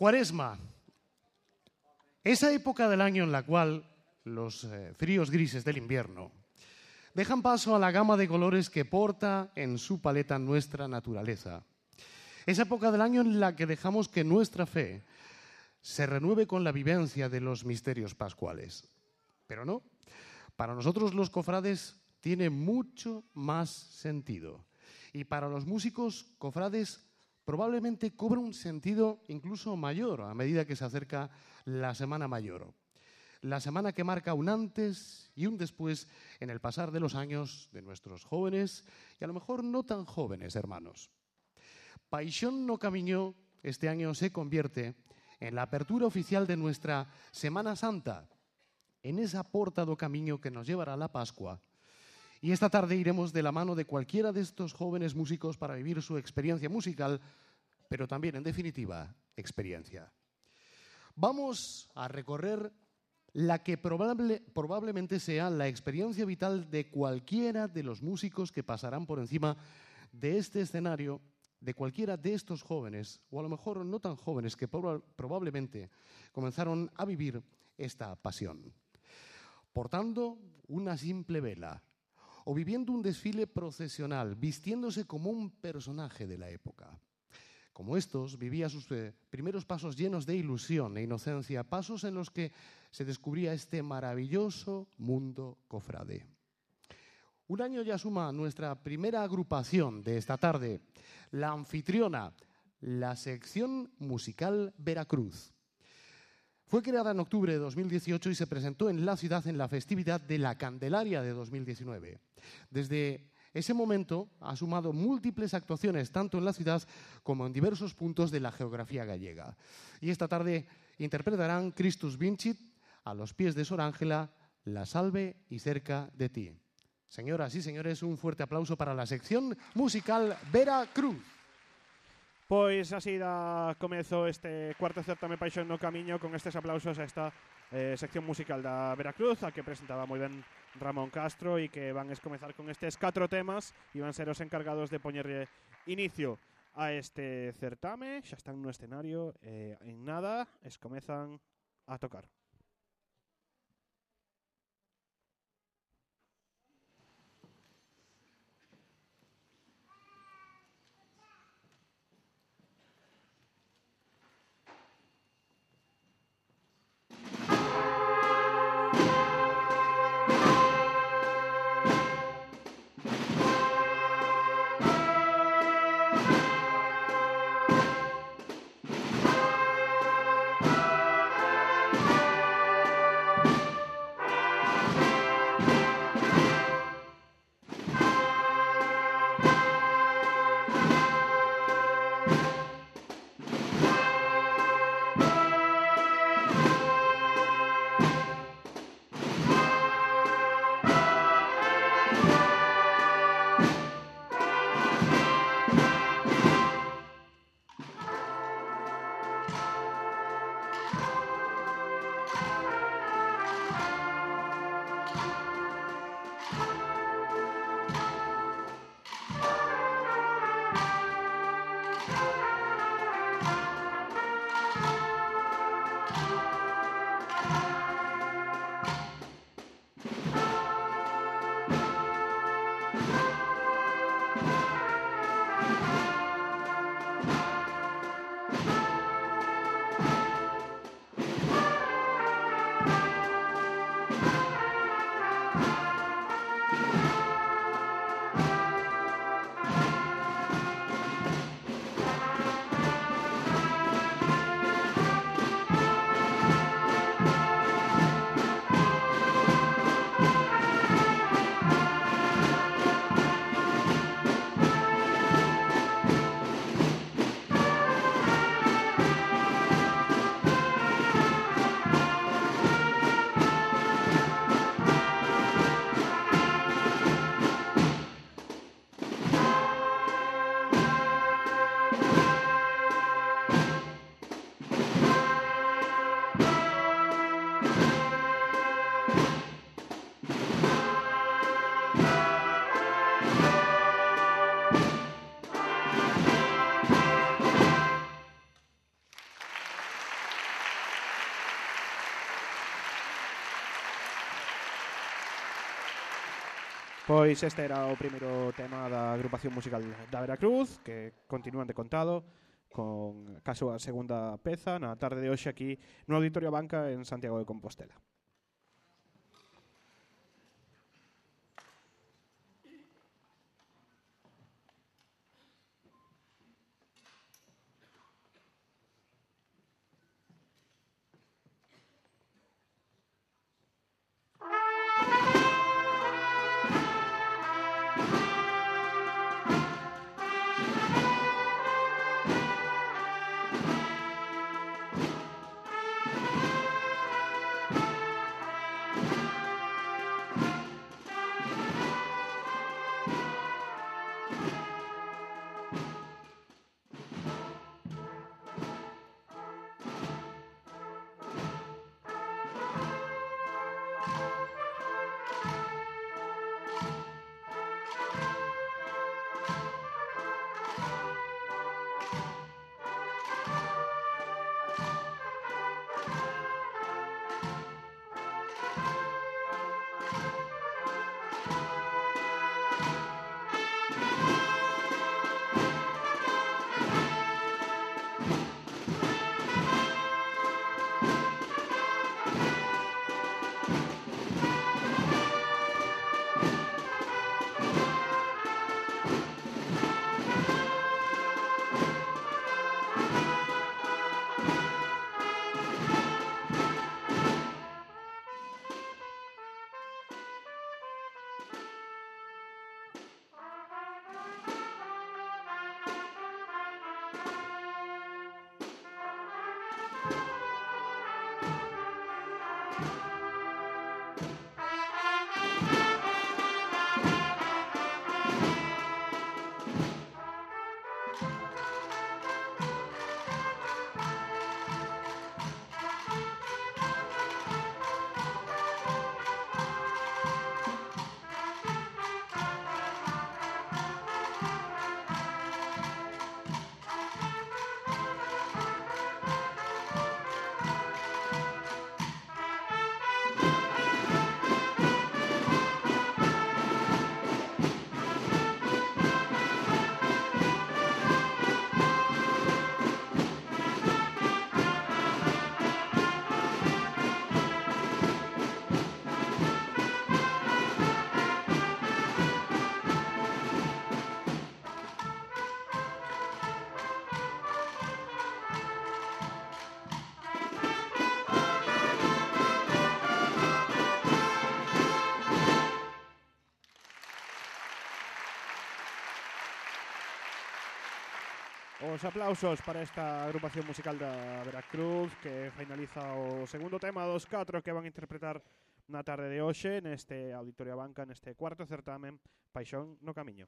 Cuaresma. Esa época del año en la cual los eh, fríos grises del invierno dejan paso a la gama de colores que porta en su paleta nuestra naturaleza. Esa época del año en la que dejamos que nuestra fe se renueve con la vivencia de los misterios pascuales. Pero no, para nosotros los cofrades tiene mucho más sentido. Y para los músicos cofrades probablemente cobra un sentido incluso mayor a medida que se acerca la Semana Mayor. La semana que marca un antes y un después en el pasar de los años de nuestros jóvenes y a lo mejor no tan jóvenes hermanos. Paixón no Camiñó este año se convierte en la apertura oficial de nuestra Semana Santa, en esa porta do camiño que nos llevará a la Pascua. Y esta tarde iremos de la mano de cualquiera de estos jóvenes músicos para vivir su experiencia musical, pero también, en definitiva, experiencia. Vamos a recorrer la que probable, probablemente sea la experiencia vital de cualquiera de los músicos que pasarán por encima de este escenario de cualquiera de estos jóvenes, o a lo mejor no tan jóvenes, que probablemente comenzaron a vivir esta pasión. Portando una simple vela, o viviendo un desfile procesional, vistiéndose como un personaje de la época. Como estos, vivía sus eh, primeros pasos llenos de ilusión e inocencia, pasos en los que se descubría este maravilloso mundo cofrade. Un año ya suma nuestra primera agrupación de esta tarde, la anfitriona, la sección musical Veracruz. Fue creada en octubre de 2018 y se presentó en la ciudad en la festividad de la Candelaria de 2019. Desde ese momento ha sumado múltiples actuaciones tanto en la ciudad como en diversos puntos de la geografía gallega. Y esta tarde interpretarán Christus Vincit, A los pies de Sor Ángela, La salve y cerca de ti. Señoras y señores, un fuerte aplauso para la sección musical Vera Cruz. Pois así da comezo este cuarto certame Paixón no Camiño con estes aplausos a esta eh, sección musical da Veracruz a que presentaba moi ben Ramón Castro e que van a comezar con estes catro temas e van ser os encargados de poñerlle inicio a este certame. Xa están no escenario eh, en nada, es comezan a tocar. Pois este era o primeiro tema da agrupación musical da Veracruz Que continúan de contado con caso a segunda peza na tarde de hoxe aquí no Auditorio Banca en Santiago de Compostela. os aplausos para esta agrupación musical da Veracruz que finaliza o segundo tema dos catro que van a interpretar na tarde de hoxe neste Auditorio Banca neste cuarto certamen Paixón no Camiño.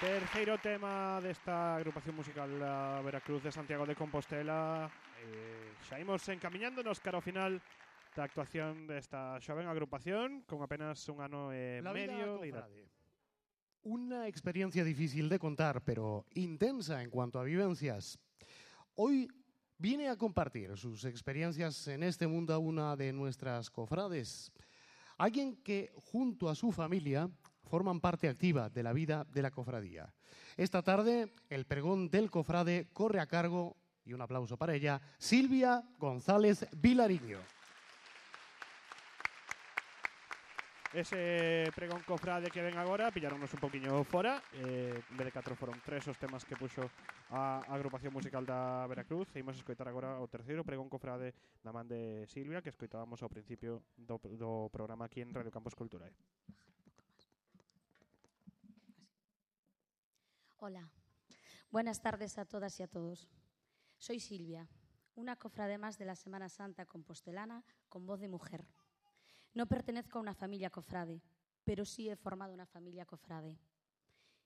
Terceiro tema desta agrupación musical da Veracruz de Santiago de Compostela eh, Xa imos encamiñándonos cara ao final da actuación desta xoven agrupación con apenas un ano e La medio de idade. Una experiencia difícil de contar, pero intensa en cuanto a vivencias. Hoy viene a compartir sus experiencias en este mundo una de nuestras cofrades. Alguien que, junto a su familia, forman parte activa de la vida de la cofradía. Esta tarde, el pregón del cofrade corre a cargo, y un aplauso para ella, Silvia González Vilariño. Ese pregón cofrade que ven agora pillaronnos un poquinho fora eh, En vez de catro foron tres os temas que puxo a agrupación musical da Veracruz E imos escoitar agora o terceiro pregón cofrade da man de Silvia Que escoitábamos ao principio do programa aquí en Radio Campos Culturae Hola, buenas tardes a todas y a todos. Soy Silvia, una cofrade más de la Semana Santa compostelana con voz de mujer. No pertenezco a una familia cofrade, pero sí he formado una familia cofrade.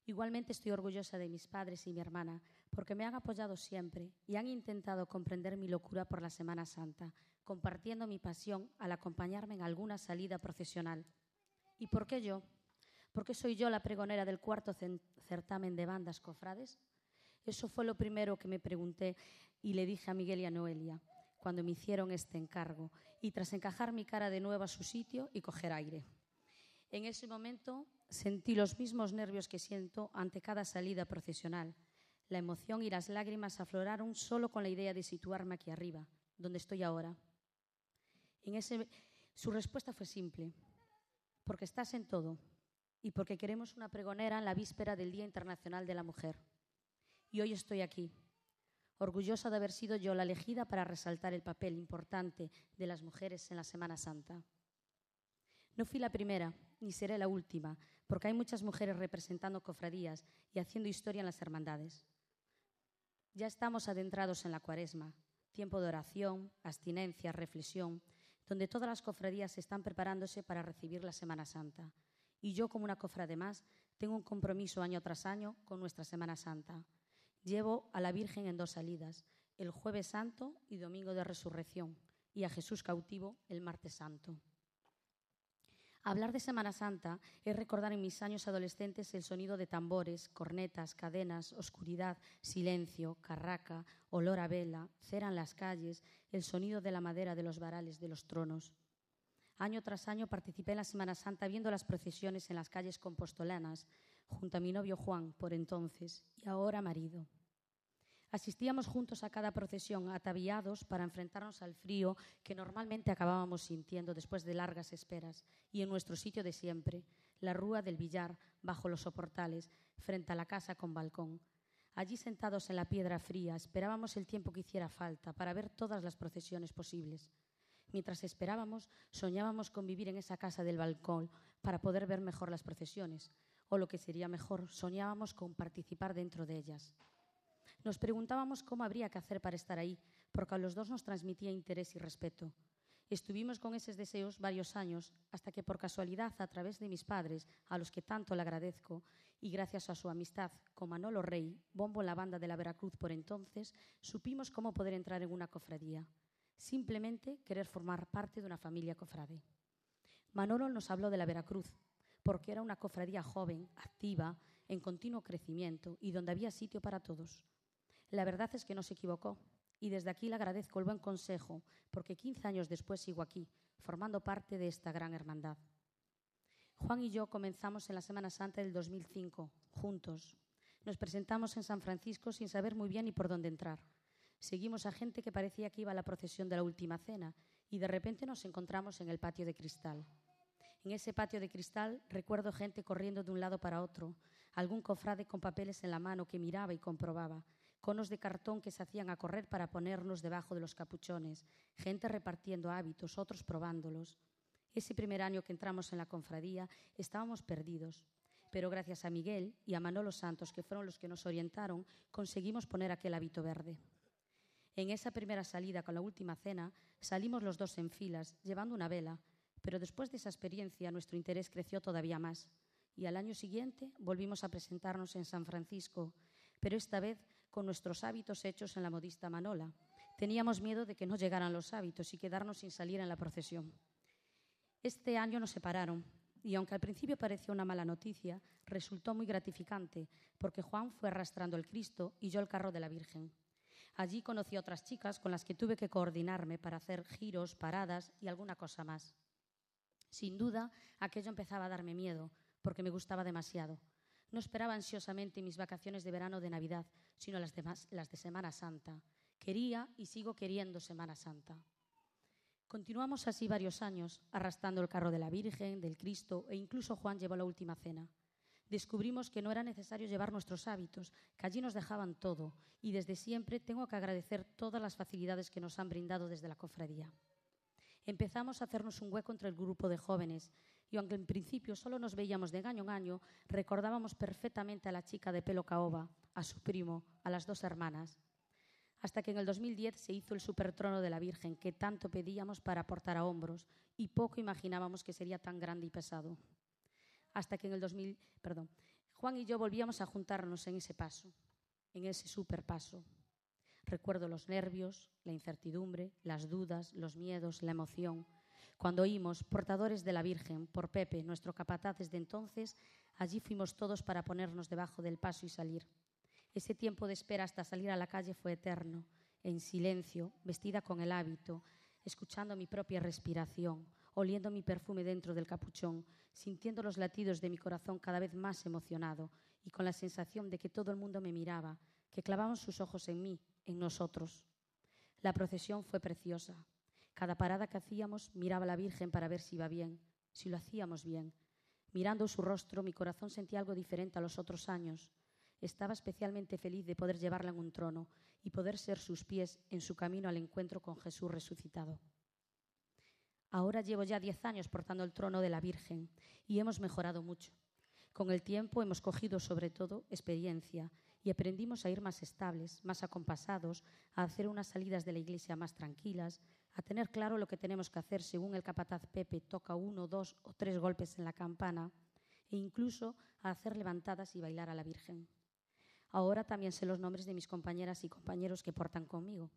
Igualmente estoy orgullosa de mis padres y mi hermana, porque me han apoyado siempre y han intentado comprender mi locura por la Semana Santa, compartiendo mi pasión al acompañarme en alguna salida procesional. ¿Y por qué yo? ¿Por qué soy yo la pregonera del cuarto certamen de bandas cofrades? Eso fue lo primero que me pregunté y le dije a Miguel y a Noelia cuando me hicieron este encargo y tras encajar mi cara de nuevo a su sitio y coger aire. En ese momento sentí los mismos nervios que siento ante cada salida procesional. La emoción y las lágrimas afloraron solo con la idea de situarme aquí arriba, donde estoy ahora. En ese, su respuesta fue simple, porque estás en todo y porque queremos una pregonera en la víspera del Día Internacional de la Mujer. Y hoy estoy aquí, orgullosa de haber sido yo la elegida para resaltar el papel importante de las mujeres en la Semana Santa. No fui la primera, ni seré la última, porque hay muchas mujeres representando cofradías y haciendo historia en las hermandades. Ya estamos adentrados en la cuaresma, tiempo de oración, abstinencia, reflexión, donde todas las cofradías están preparándose para recibir la Semana Santa. Y yo, como una cofrade más, tengo un compromiso año tras año con nuestra Semana Santa. Llevo a la Virgen en dos salidas, el Jueves Santo y Domingo de Resurrección, y a Jesús cautivo el Martes Santo. Hablar de Semana Santa es recordar en mis años adolescentes el sonido de tambores, cornetas, cadenas, oscuridad, silencio, carraca, olor a vela, cera en las calles, el sonido de la madera de los varales de los tronos. Año tras año participé en la Semana Santa viendo las procesiones en las calles compostolanas, junto a mi novio Juan, por entonces, y ahora marido. Asistíamos juntos a cada procesión, ataviados para enfrentarnos al frío que normalmente acabábamos sintiendo después de largas esperas, y en nuestro sitio de siempre, la rúa del billar, bajo los soportales, frente a la casa con balcón. Allí sentados en la piedra fría, esperábamos el tiempo que hiciera falta para ver todas las procesiones posibles. Mientras esperábamos, soñábamos con vivir en esa casa del balcón para poder ver mejor las procesiones, o lo que sería mejor, soñábamos con participar dentro de ellas. Nos preguntábamos cómo habría que hacer para estar ahí, porque a los dos nos transmitía interés y respeto. Estuvimos con esos deseos varios años, hasta que por casualidad, a través de mis padres, a los que tanto le agradezco, y gracias a su amistad con Manolo Rey, bombo en la banda de la Veracruz por entonces, supimos cómo poder entrar en una cofradía. Simplemente querer formar parte de una familia cofrade. Manolo nos habló de la Veracruz, porque era una cofradía joven, activa, en continuo crecimiento y donde había sitio para todos. La verdad es que no se equivocó y desde aquí le agradezco el buen consejo porque 15 años después sigo aquí, formando parte de esta gran hermandad. Juan y yo comenzamos en la Semana Santa del 2005, juntos. Nos presentamos en San Francisco sin saber muy bien ni por dónde entrar. Seguimos a gente que parecía que iba a la procesión de la Última Cena y de repente nos encontramos en el patio de cristal. En ese patio de cristal recuerdo gente corriendo de un lado para otro, algún cofrade con papeles en la mano que miraba y comprobaba, conos de cartón que se hacían a correr para ponernos debajo de los capuchones, gente repartiendo hábitos, otros probándolos. Ese primer año que entramos en la confradía estábamos perdidos, pero gracias a Miguel y a Manolo Santos, que fueron los que nos orientaron, conseguimos poner aquel hábito verde. En esa primera salida con la última cena salimos los dos en filas, llevando una vela, pero después de esa experiencia nuestro interés creció todavía más. y al año siguiente volvimos a presentarnos en San Francisco, pero esta vez con nuestros hábitos hechos en la modista Manola. Teníamos miedo de que no llegaran los hábitos y quedarnos sin salir en la procesión. Este año nos separaron y aunque al principio pareció una mala noticia, resultó muy gratificante porque Juan fue arrastrando el Cristo y yo el carro de la Virgen. Allí conocí a otras chicas con las que tuve que coordinarme para hacer giros, paradas y alguna cosa más. Sin duda, aquello empezaba a darme miedo, porque me gustaba demasiado. No esperaba ansiosamente mis vacaciones de verano de Navidad, sino las de, las de Semana Santa. Quería y sigo queriendo Semana Santa. Continuamos así varios años, arrastrando el carro de la Virgen, del Cristo e incluso Juan llevó la última cena. Descubrimos que no era necesario llevar nuestros hábitos, que allí nos dejaban todo y desde siempre tengo que agradecer todas las facilidades que nos han brindado desde la cofradía. Empezamos a hacernos un hueco entre el grupo de jóvenes y aunque en principio solo nos veíamos de año en año, recordábamos perfectamente a la chica de pelo caoba, a su primo, a las dos hermanas hasta que en el 2010 se hizo el supertrono de la Virgen que tanto pedíamos para portar a hombros y poco imaginábamos que sería tan grande y pesado. Hasta que en el 2000, perdón, Juan y yo volvíamos a juntarnos en ese paso, en ese superpaso. Recuerdo los nervios, la incertidumbre, las dudas, los miedos, la emoción. Cuando oímos portadores de la Virgen por Pepe, nuestro capataz desde entonces, allí fuimos todos para ponernos debajo del paso y salir. Ese tiempo de espera hasta salir a la calle fue eterno, en silencio, vestida con el hábito, escuchando mi propia respiración, oliendo mi perfume dentro del capuchón, sintiendo los latidos de mi corazón cada vez más emocionado y con la sensación de que todo el mundo me miraba, que clavaban sus ojos en mí, en nosotros. La procesión fue preciosa. Cada parada que hacíamos miraba a la Virgen para ver si iba bien, si lo hacíamos bien. Mirando su rostro, mi corazón sentía algo diferente a los otros años estaba especialmente feliz de poder llevarla en un trono y poder ser sus pies en su camino al encuentro con Jesús resucitado. Ahora llevo ya diez años portando el trono de la Virgen y hemos mejorado mucho. Con el tiempo hemos cogido sobre todo experiencia y aprendimos a ir más estables, más acompasados, a hacer unas salidas de la iglesia más tranquilas, a tener claro lo que tenemos que hacer según el capataz Pepe toca uno, dos o tres golpes en la campana e incluso a hacer levantadas y bailar a la Virgen. Ahora también sé los nombres de mis compañeras y compañeros que portan conmigo.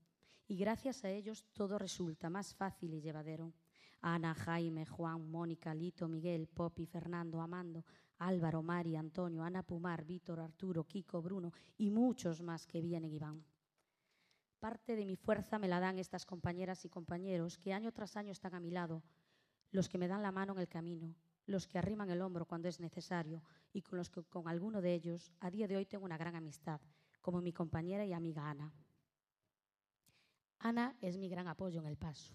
Y gracias a ellos todo resulta más fácil y llevadero. Ana, Jaime, Juan, Mónica, Lito, Miguel, Popi, Fernando, Amando, Álvaro, Mari, Antonio, Ana Pumar, Víctor, Arturo, Kiko, Bruno y muchos más que vienen y van. Parte de mi fuerza me la dan estas compañeras y compañeros que año tras año están a mi lado, los que me dan la mano en el camino, los que arriman el hombro cuando es necesario y con los que con alguno de ellos a día de hoy tengo una gran amistad, como mi compañera y amiga Ana. Ana es mi gran apoyo en el paso.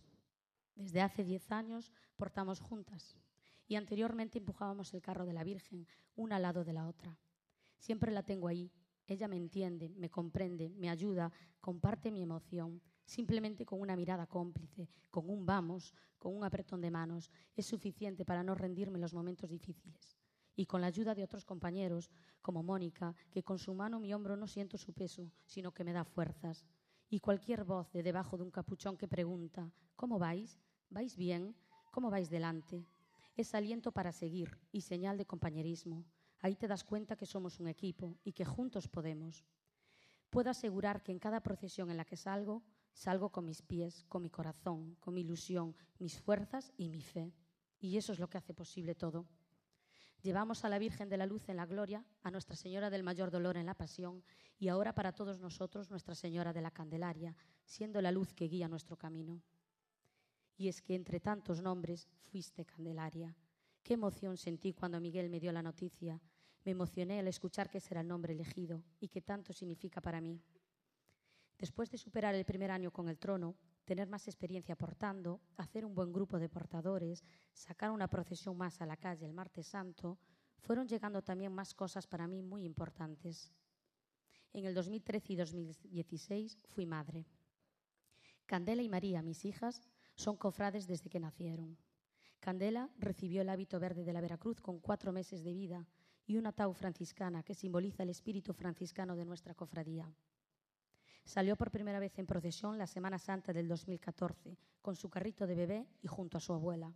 Desde hace diez años portamos juntas y anteriormente empujábamos el carro de la Virgen, una al lado de la otra. Siempre la tengo ahí. Ella me entiende, me comprende, me ayuda, comparte mi emoción Simplemente con una mirada cómplice, con un vamos, con un apretón de manos, es suficiente para no rendirme en los momentos difíciles. Y con la ayuda de otros compañeros, como Mónica, que con su mano mi hombro no siento su peso, sino que me da fuerzas. Y cualquier voz de debajo de un capuchón que pregunta, ¿cómo vais? ¿Vais bien? ¿Cómo vais delante? Es aliento para seguir y señal de compañerismo. Ahí te das cuenta que somos un equipo y que juntos podemos. Puedo asegurar que en cada procesión en la que salgo Salgo con mis pies, con mi corazón, con mi ilusión, mis fuerzas y mi fe. Y eso es lo que hace posible todo. Llevamos a la Virgen de la Luz en la gloria, a Nuestra Señora del Mayor Dolor en la Pasión y ahora para todos nosotros Nuestra Señora de la Candelaria, siendo la luz que guía nuestro camino. Y es que entre tantos nombres fuiste Candelaria. Qué emoción sentí cuando Miguel me dio la noticia. Me emocioné al escuchar que ese era el nombre elegido y que tanto significa para mí. Después de superar el primer año con el trono, tener más experiencia portando, hacer un buen grupo de portadores, sacar una procesión más a la calle el martes santo, fueron llegando también más cosas para mí muy importantes. En el 2013 y 2016 fui madre. Candela y María, mis hijas, son cofrades desde que nacieron. Candela recibió el hábito verde de la Veracruz con cuatro meses de vida y una tau franciscana que simboliza el espíritu franciscano de nuestra cofradía. Salió por primera vez en procesión la Semana Santa del 2014, con su carrito de bebé y junto a su abuela.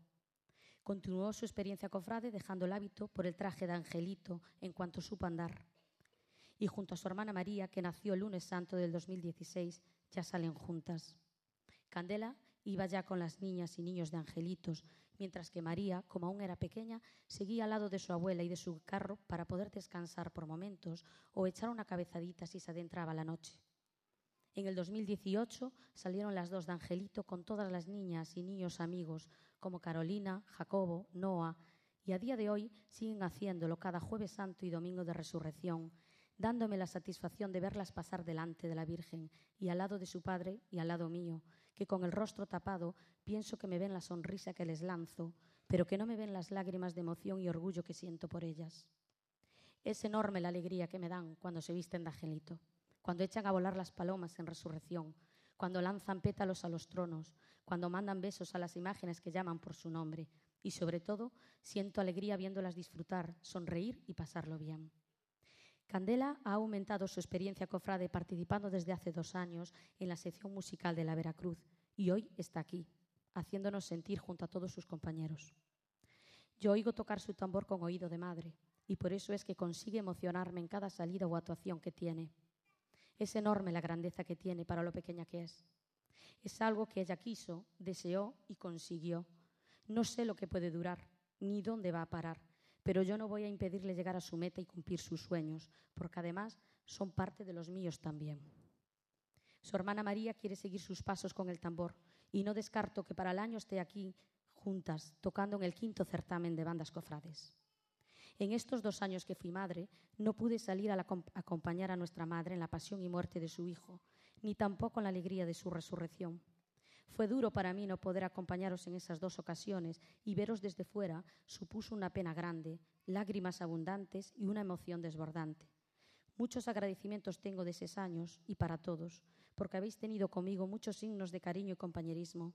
Continuó su experiencia cofrade dejando el hábito por el traje de Angelito en cuanto supo andar. Y junto a su hermana María, que nació el lunes santo del 2016, ya salen juntas. Candela iba ya con las niñas y niños de Angelitos, mientras que María, como aún era pequeña, seguía al lado de su abuela y de su carro para poder descansar por momentos o echar una cabezadita si se adentraba la noche. En el 2018 salieron las dos de Angelito con todas las niñas y niños amigos como Carolina, Jacobo, Noah, y a día de hoy siguen haciéndolo cada jueves santo y domingo de resurrección, dándome la satisfacción de verlas pasar delante de la Virgen y al lado de su Padre y al lado mío, que con el rostro tapado pienso que me ven la sonrisa que les lanzo, pero que no me ven las lágrimas de emoción y orgullo que siento por ellas. Es enorme la alegría que me dan cuando se visten de angelito, cuando echan a volar las palomas en resurrección, cuando lanzan pétalos a los tronos, cuando mandan besos a las imágenes que llaman por su nombre. Y sobre todo, siento alegría viéndolas disfrutar, sonreír y pasarlo bien. Candela ha aumentado su experiencia cofrade participando desde hace dos años en la sección musical de la Veracruz y hoy está aquí, haciéndonos sentir junto a todos sus compañeros. Yo oigo tocar su tambor con oído de madre y por eso es que consigue emocionarme en cada salida o actuación que tiene. Es enorme la grandeza que tiene para lo pequeña que es. Es algo que ella quiso, deseó y consiguió. No sé lo que puede durar, ni dónde va a parar, pero yo no voy a impedirle llegar a su meta y cumplir sus sueños, porque además son parte de los míos también. Su hermana María quiere seguir sus pasos con el tambor y no descarto que para el año esté aquí juntas, tocando en el quinto certamen de bandas cofrades. En estos dos años que fui madre, no pude salir a, acompañar a nuestra madre en la pasión y muerte de su hijo, ni tampoco en la alegría de su resurrección. Fue duro para mí no poder acompañaros en esas dos ocasiones y veros desde fuera supuso una pena grande, lágrimas abundantes y una emoción desbordante. Muchos agradecimientos tengo de esos años y para todos, porque habéis tenido conmigo muchos signos de cariño y compañerismo.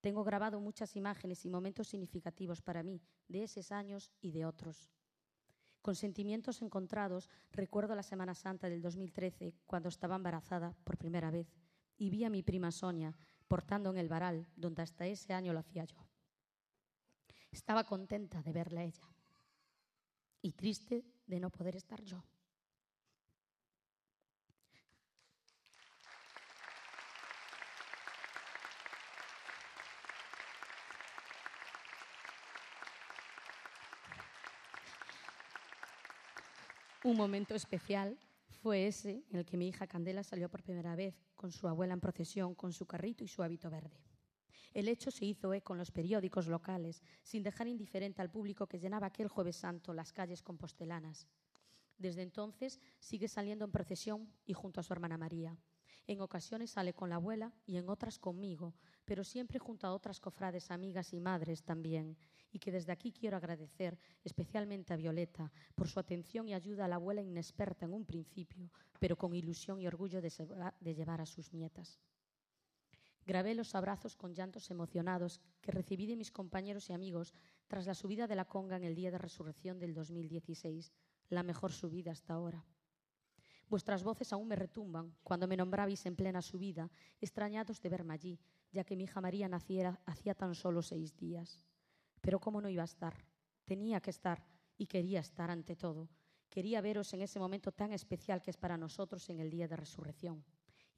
Tengo grabado muchas imágenes y momentos significativos para mí de esos años y de otros. Con sentimientos encontrados, recuerdo la Semana Santa del 2013, cuando estaba embarazada por primera vez, y vi a mi prima Sonia portando en el varal, donde hasta ese año lo hacía yo. Estaba contenta de verla ella y triste de no poder estar yo. Un momento especial fue ese en el que mi hija Candela salió por primera vez con su abuela en procesión, con su carrito y su hábito verde. El hecho se hizo eco en los periódicos locales, sin dejar indiferente al público que llenaba aquel jueves santo las calles compostelanas. Desde entonces sigue saliendo en procesión y junto a su hermana María. En ocasiones sale con la abuela y en otras conmigo, pero siempre junto a otras cofrades, amigas y madres también, y que desde aquí quiero agradecer especialmente a Violeta por su atención y ayuda a la abuela inexperta en un principio, pero con ilusión y orgullo de, llevar a sus nietas. Grabé los abrazos con llantos emocionados que recibí de mis compañeros y amigos tras la subida de la conga en el día de resurrección del 2016, la mejor subida hasta ahora. Vuestras voces aún me retumban cuando me nombrabais en plena subida, extrañados de verme allí, ya que mi hija María naciera hacía tan solo seis días. Pero ¿cómo no iba a estar? Tenía que estar y quería estar ante todo. Quería veros en ese momento tan especial que es para nosotros en el día de resurrección.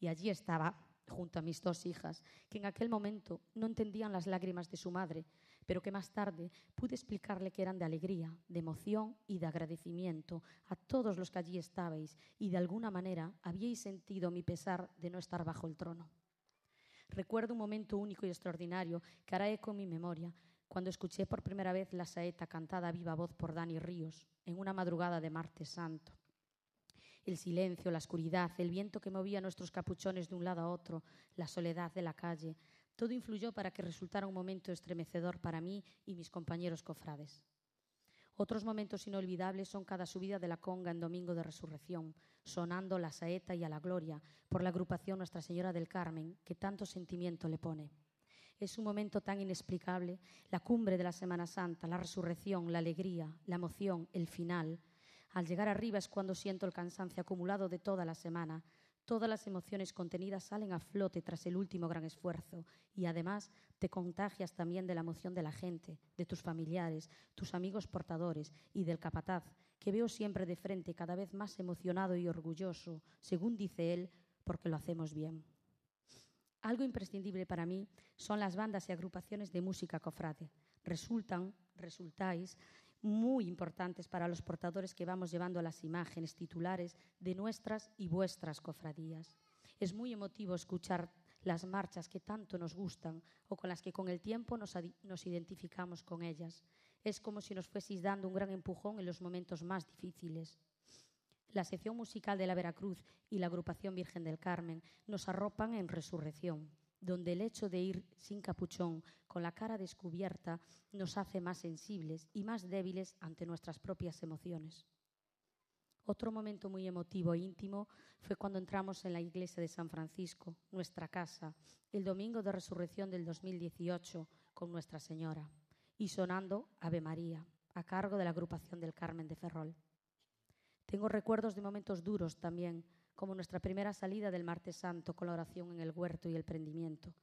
Y allí estaba, junto a mis dos hijas, que en aquel momento no entendían las lágrimas de su madre, pero que más tarde pude explicarle que eran de alegría, de emoción y de agradecimiento a todos los que allí estabais y de alguna manera habíais sentido mi pesar de no estar bajo el trono. Recuerdo un momento único y extraordinario que hará eco en mi memoria, cuando escuché por primera vez la saeta cantada a viva voz por Dani Ríos en una madrugada de martes santo. El silencio, la oscuridad, el viento que movía nuestros capuchones de un lado a otro, la soledad de la calle, todo influyó para que resultara un momento estremecedor para mí y mis compañeros cofrades. Otros momentos inolvidables son cada subida de la conga en Domingo de Resurrección, sonando la saeta y a la gloria por la agrupación Nuestra Señora del Carmen, que tanto sentimiento le pone. Es un momento tan inexplicable, la cumbre de la Semana Santa, la resurrección, la alegría, la emoción, el final. Al llegar arriba es cuando siento el cansancio acumulado de toda la semana, Todas las emociones contenidas salen a flote tras el último gran esfuerzo y además te contagias también de la emoción de la gente, de tus familiares, tus amigos portadores y del capataz, que veo siempre de frente cada vez más emocionado y orgulloso, según dice él, porque lo hacemos bien. Algo imprescindible para mí son las bandas y agrupaciones de música cofrade. Resultan, resultáis muy importantes para los portadores que vamos llevando las imágenes titulares de nuestras y vuestras cofradías. Es muy emotivo escuchar las marchas que tanto nos gustan o con las que con el tiempo nos, nos, identificamos con ellas. Es como si nos fueseis dando un gran empujón en los momentos más difíciles. La sección musical de la Veracruz y la agrupación Virgen del Carmen nos arropan en resurrección donde el hecho de ir sin capuchón, con la cara descubierta, nos hace más sensibles y más débiles ante nuestras propias emociones. Otro momento muy emotivo e íntimo fue cuando entramos en la iglesia de San Francisco, nuestra casa, el domingo de resurrección del 2018 con Nuestra Señora, y sonando Ave María, a cargo de la agrupación del Carmen de Ferrol. Tengo recuerdos de momentos duros también, como nuestra primera salida del martes santo con la oración en el huerto y el prendimiento.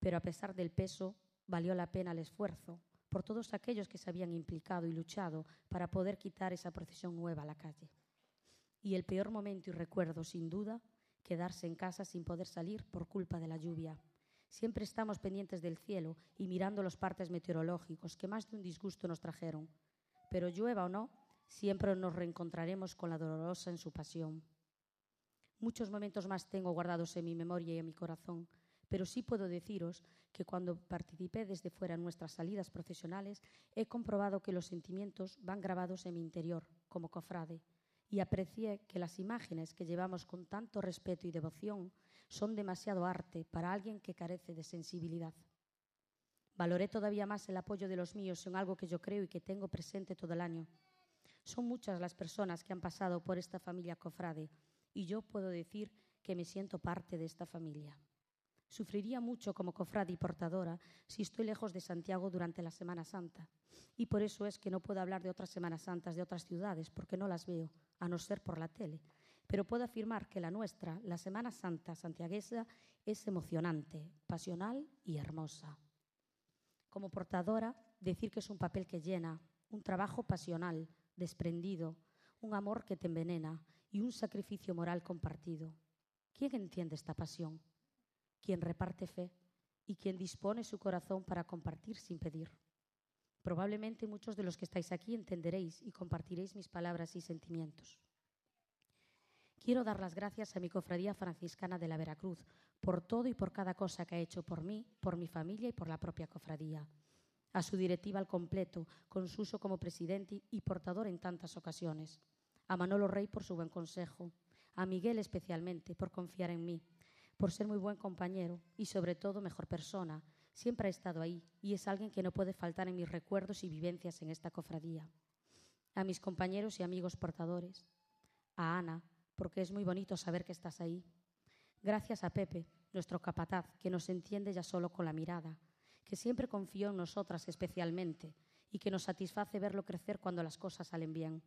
Pero a pesar del peso, valió la pena el esfuerzo por todos aquellos que se habían implicado y luchado para poder quitar esa procesión nueva a la calle. Y el peor momento y recuerdo, sin duda, quedarse en casa sin poder salir por culpa de la lluvia. Siempre estamos pendientes del cielo y mirando los partes meteorológicos que más de un disgusto nos trajeron. Pero llueva o no, siempre nos reencontraremos con la dolorosa en su pasión. Muchos momentos más tengo guardados en mi memoria y en mi corazón, pero sí puedo deciros que cuando participé desde fuera en nuestras salidas profesionales, he comprobado que los sentimientos van grabados en mi interior, como cofrade, y aprecié que las imágenes que llevamos con tanto respeto y devoción son demasiado arte para alguien que carece de sensibilidad. Valoré todavía más el apoyo de los míos en algo que yo creo y que tengo presente todo el año. Son muchas las personas que han pasado por esta familia cofrade y yo puedo decir que me siento parte de esta familia. Sufriría mucho como cofrade y portadora si estoy lejos de Santiago durante la Semana Santa. Y por eso es que no puedo hablar de otras Semanas Santas de otras ciudades, porque no las veo, a no ser por la tele. Pero puedo afirmar que la nuestra, la Semana Santa santiaguesa, es emocionante, pasional y hermosa. Como portadora, decir que es un papel que llena, un trabajo pasional, desprendido, un amor que te envenena y un sacrificio moral compartido. ¿Quién entiende esta pasión? Quien reparte fe y quien dispone su corazón para compartir sin pedir. Probablemente muchos de los que estáis aquí entenderéis y compartiréis mis palabras y sentimientos. Quiero dar las gracias a mi cofradía franciscana de la Veracruz por todo y por cada cosa que ha hecho por mí, por mi familia y por la propia cofradía. A su directiva al completo, con su uso como presidente y portador en tantas ocasiones a Manolo Rey por su buen consejo, a Miguel especialmente por confiar en mí, por ser muy buen compañero y sobre todo mejor persona. Siempre ha estado ahí y es alguien que no puede faltar en mis recuerdos y vivencias en esta cofradía. A mis compañeros y amigos portadores, a Ana, porque es muy bonito saber que estás ahí. Gracias a Pepe, nuestro capataz, que nos entiende ya solo con la mirada, que siempre confió en nosotras especialmente y que nos satisface verlo crecer cuando las cosas salen bien.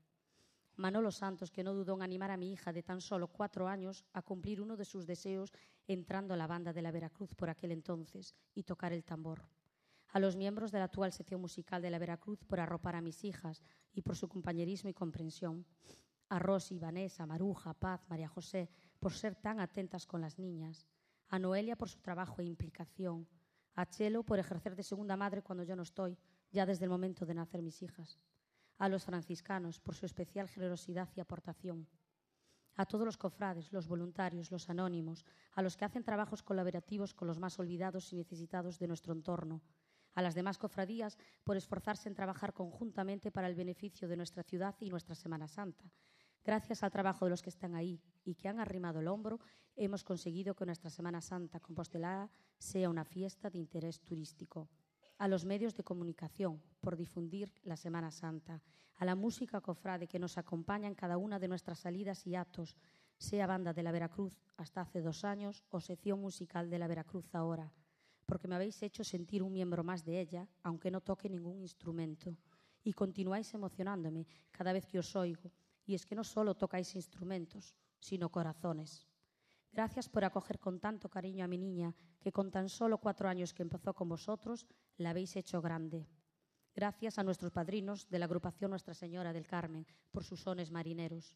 Manolo Santos, que no dudó en animar a mi hija de tan solo cuatro años a cumplir uno de sus deseos entrando a la banda de la Veracruz por aquel entonces y tocar el tambor. A los miembros de la actual sección musical de la Veracruz por arropar a mis hijas y por su compañerismo y comprensión. A Rosy, Vanessa, Maruja, Paz, María José, por ser tan atentas con las niñas. A Noelia por su trabajo e implicación. A Chelo por ejercer de segunda madre cuando yo no estoy, ya desde el momento de nacer mis hijas a los franciscanos por su especial generosidad y aportación, a todos los cofrades, los voluntarios, los anónimos, a los que hacen trabajos colaborativos con los más olvidados y necesitados de nuestro entorno, a las demás cofradías por esforzarse en trabajar conjuntamente para el beneficio de nuestra ciudad y nuestra Semana Santa. Gracias al trabajo de los que están ahí y que han arrimado el hombro, hemos conseguido que nuestra Semana Santa compostelada sea una fiesta de interés turístico a los medios de comunicación por difundir la Semana Santa, a la música cofrade que nos acompaña en cada una de nuestras salidas y actos, sea banda de la Veracruz hasta hace dos años o sección musical de la Veracruz ahora, porque me habéis hecho sentir un miembro más de ella, aunque no toque ningún instrumento, y continuáis emocionándome cada vez que os oigo, y es que no solo tocáis instrumentos, sino corazones. Gracias por acoger con tanto cariño a mi niña, que con tan solo cuatro años que empezó con vosotros, la habéis hecho grande. Gracias a nuestros padrinos de la agrupación Nuestra Señora del Carmen por sus sones marineros.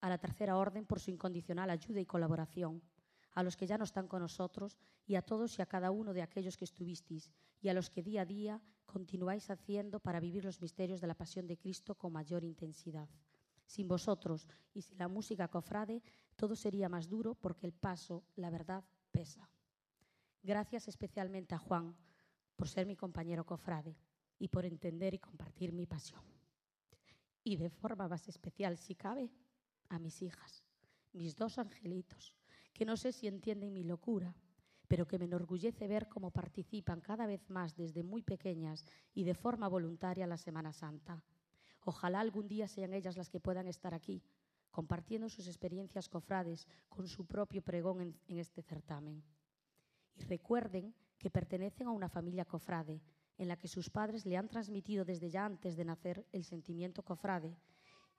A la Tercera Orden por su incondicional ayuda y colaboración. A los que ya no están con nosotros y a todos y a cada uno de aquellos que estuvisteis y a los que día a día continuáis haciendo para vivir los misterios de la pasión de Cristo con mayor intensidad. Sin vosotros y sin la música cofrade, todo sería más duro porque el paso, la verdad, pesa. Gracias especialmente a Juan por ser mi compañero cofrade y por entender y compartir mi pasión. Y de forma más especial, si cabe, a mis hijas, mis dos angelitos, que no sé si entienden mi locura, pero que me enorgullece ver cómo participan cada vez más desde muy pequeñas y de forma voluntaria la Semana Santa. Ojalá algún día sean ellas las que puedan estar aquí, compartiendo sus experiencias cofrades con su propio pregón en, en este certamen. Y recuerden que pertenecen a una familia cofrade, en la que sus padres le han transmitido desde ya antes de nacer el sentimiento cofrade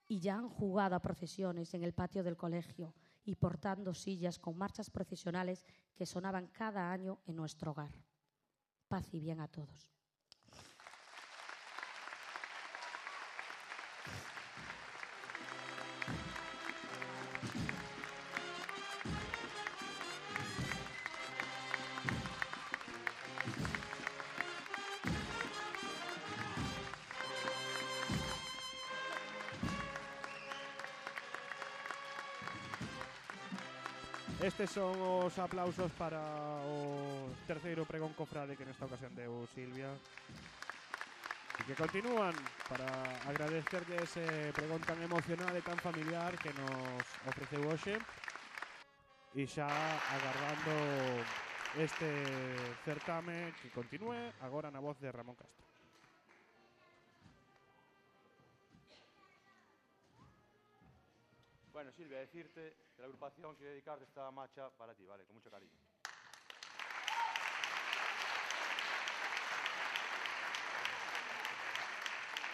y ya han jugado a procesiones en el patio del colegio y portando sillas con marchas procesionales que sonaban cada año en nuestro hogar. Paz y bien a todos. Estes son os aplausos para o terceiro pregón cofrade que nesta ocasión deu Silvia. E que continúan para agradecerlle ese pregón tan emocional e tan familiar que nos ofreceu hoxe. E xa agardando este certame que continúe agora na voz de Ramón Castro. Bueno, Silvia, decirte la agrupación quiere dedicar esta marcha para ti, ¿vale? Con mucho cariño.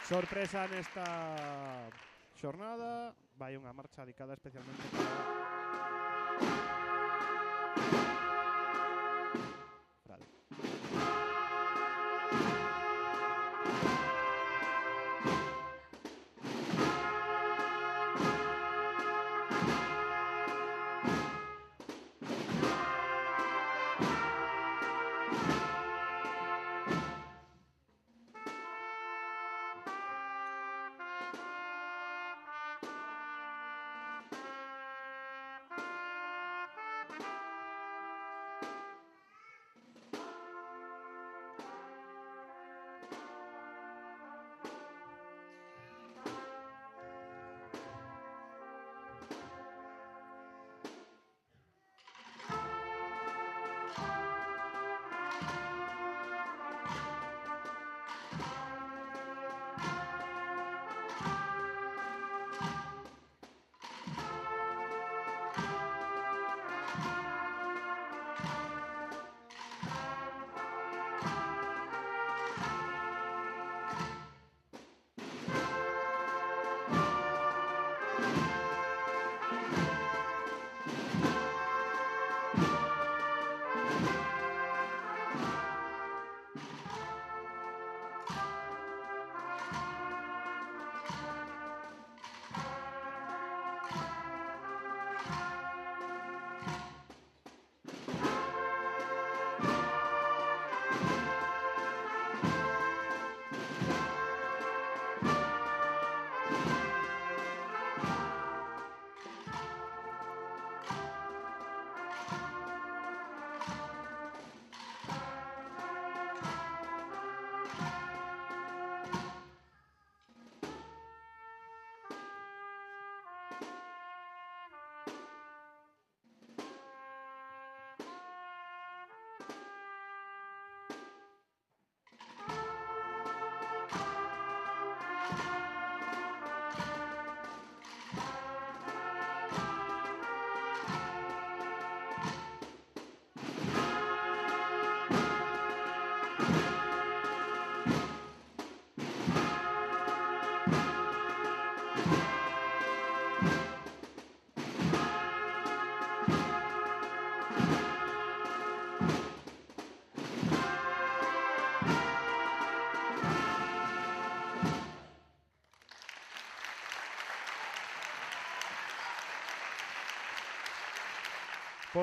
Sorpresa nesta xornada Vai unha marcha dedicada especialmente para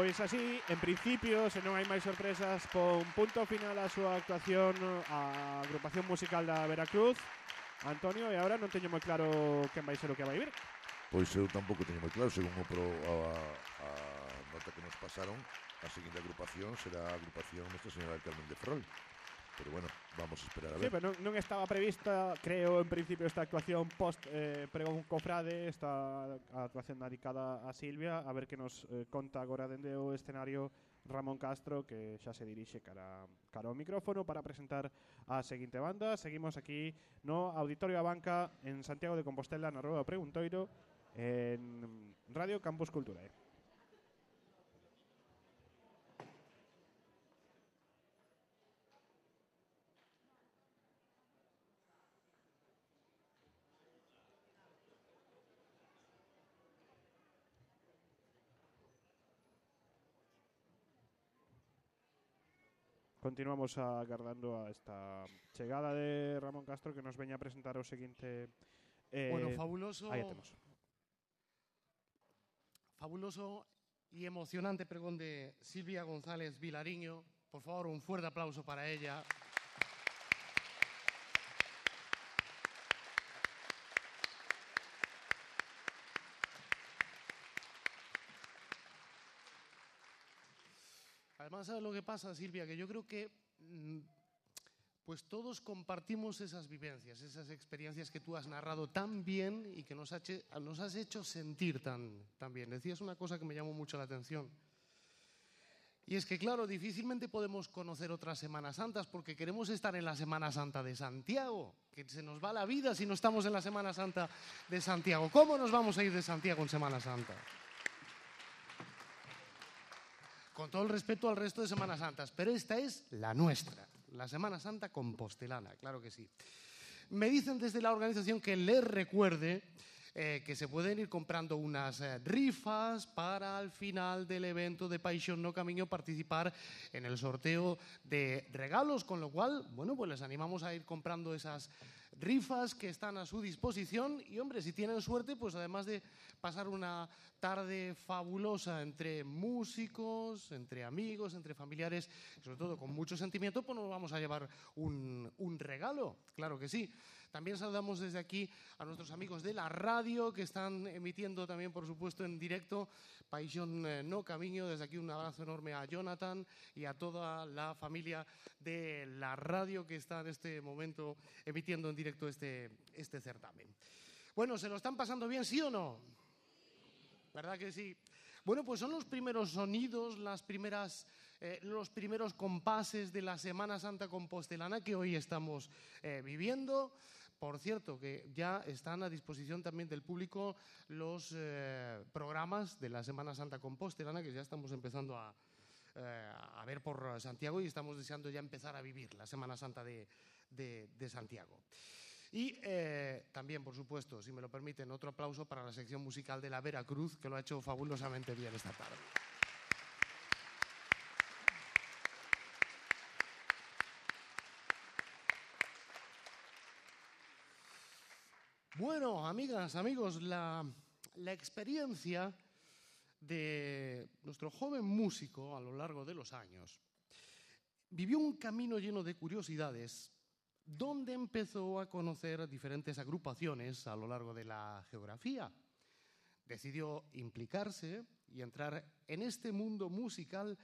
Pois así, en principio, se non hai máis sorpresas, pon punto final a súa actuación a agrupación musical da Veracruz. Antonio, e agora non teño moi claro quen vai ser o que vai vir. Pois eu tampouco teño moi claro, según o pro, a, a nota que nos pasaron, a seguinte agrupación será a agrupación Nuestra Señora del Carmen de Ferrol pero bueno, vamos a esperar a ver. Sí, pero non, non estaba prevista, creo, en principio esta actuación post eh, pregón cofrade, esta actuación dedicada a Silvia, a ver que nos eh, conta agora dende o escenario Ramón Castro, que xa se dirixe cara, cara ao micrófono para presentar a seguinte banda. Seguimos aquí no Auditorio a Banca en Santiago de Compostela, na Rueda Preguntoiro, en Radio Campus Culturae. Eh. Continuamos agardando a esta chegada de Ramón Castro que nos veña a presentar o seguinte eh, bueno, fabuloso. aí temos. Fabuloso y emocionante pregón de Silvia González Vilariño. Por favor, un fuerte aplauso para ella. Además, ¿sabes lo que pasa, Silvia? Que yo creo que mm, pues todos compartimos esas vivencias, esas experiencias que tú has narrado tan bien y que nos, has hecho sentir tan, tan bien. Decías una cosa que me llamó mucho la atención. Y es que, claro, difícilmente podemos conocer otras Semanas Santas porque queremos estar en la Semana Santa de Santiago, que se nos va la vida si no estamos en la Semana Santa de Santiago. ¿Cómo nos vamos a ir de Santiago en Semana Santa? Con todo el respeto al resto de Semanas Santas, pero esta es la nuestra, la Semana Santa compostelana, claro que sí. Me dicen desde la organización que les recuerde eh, que se pueden ir comprando unas eh, rifas para al final del evento de Paixón No Camino participar en el sorteo de regalos, con lo cual, bueno, pues les animamos a ir comprando esas rifas que están a su disposición y, hombre, si tienen suerte, pues además de pasar una tarde fabulosa entre músicos, entre amigos, entre familiares, sobre todo con mucho sentimiento, pues nos vamos a llevar un, un regalo, claro que sí. También saludamos desde aquí a nuestros amigos de la radio que están emitiendo también, por supuesto, en directo Paixón eh, No Camino. Desde aquí un abrazo enorme a Jonathan y a toda la familia de la radio que está en este momento emitiendo en directo este, este certamen. Bueno, ¿se lo están pasando bien, sí o no? ¿Verdad que sí? Bueno, pues son los primeros sonidos, las primeras, eh, los primeros compases de la Semana Santa Compostelana que hoy estamos eh, viviendo. Por cierto, que ya están a disposición también del público los eh, programas de la Semana Santa Compostelana que ya estamos empezando a, eh, a ver por Santiago y estamos deseando ya empezar a vivir la Semana Santa de, de- de Santiago. Y eh, también, por supuesto, si me lo permiten, otro aplauso para la sección musical de la Veracruz, que lo ha hecho fabulosamente bien esta tarde. Bueno, amigas, amigos, la, la experiencia de nuestro joven músico a lo largo de los años vivió un camino lleno de curiosidades donde empezó a conocer diferentes agrupaciones a lo largo de la geografía. Decidió implicarse y entrar en este mundo musical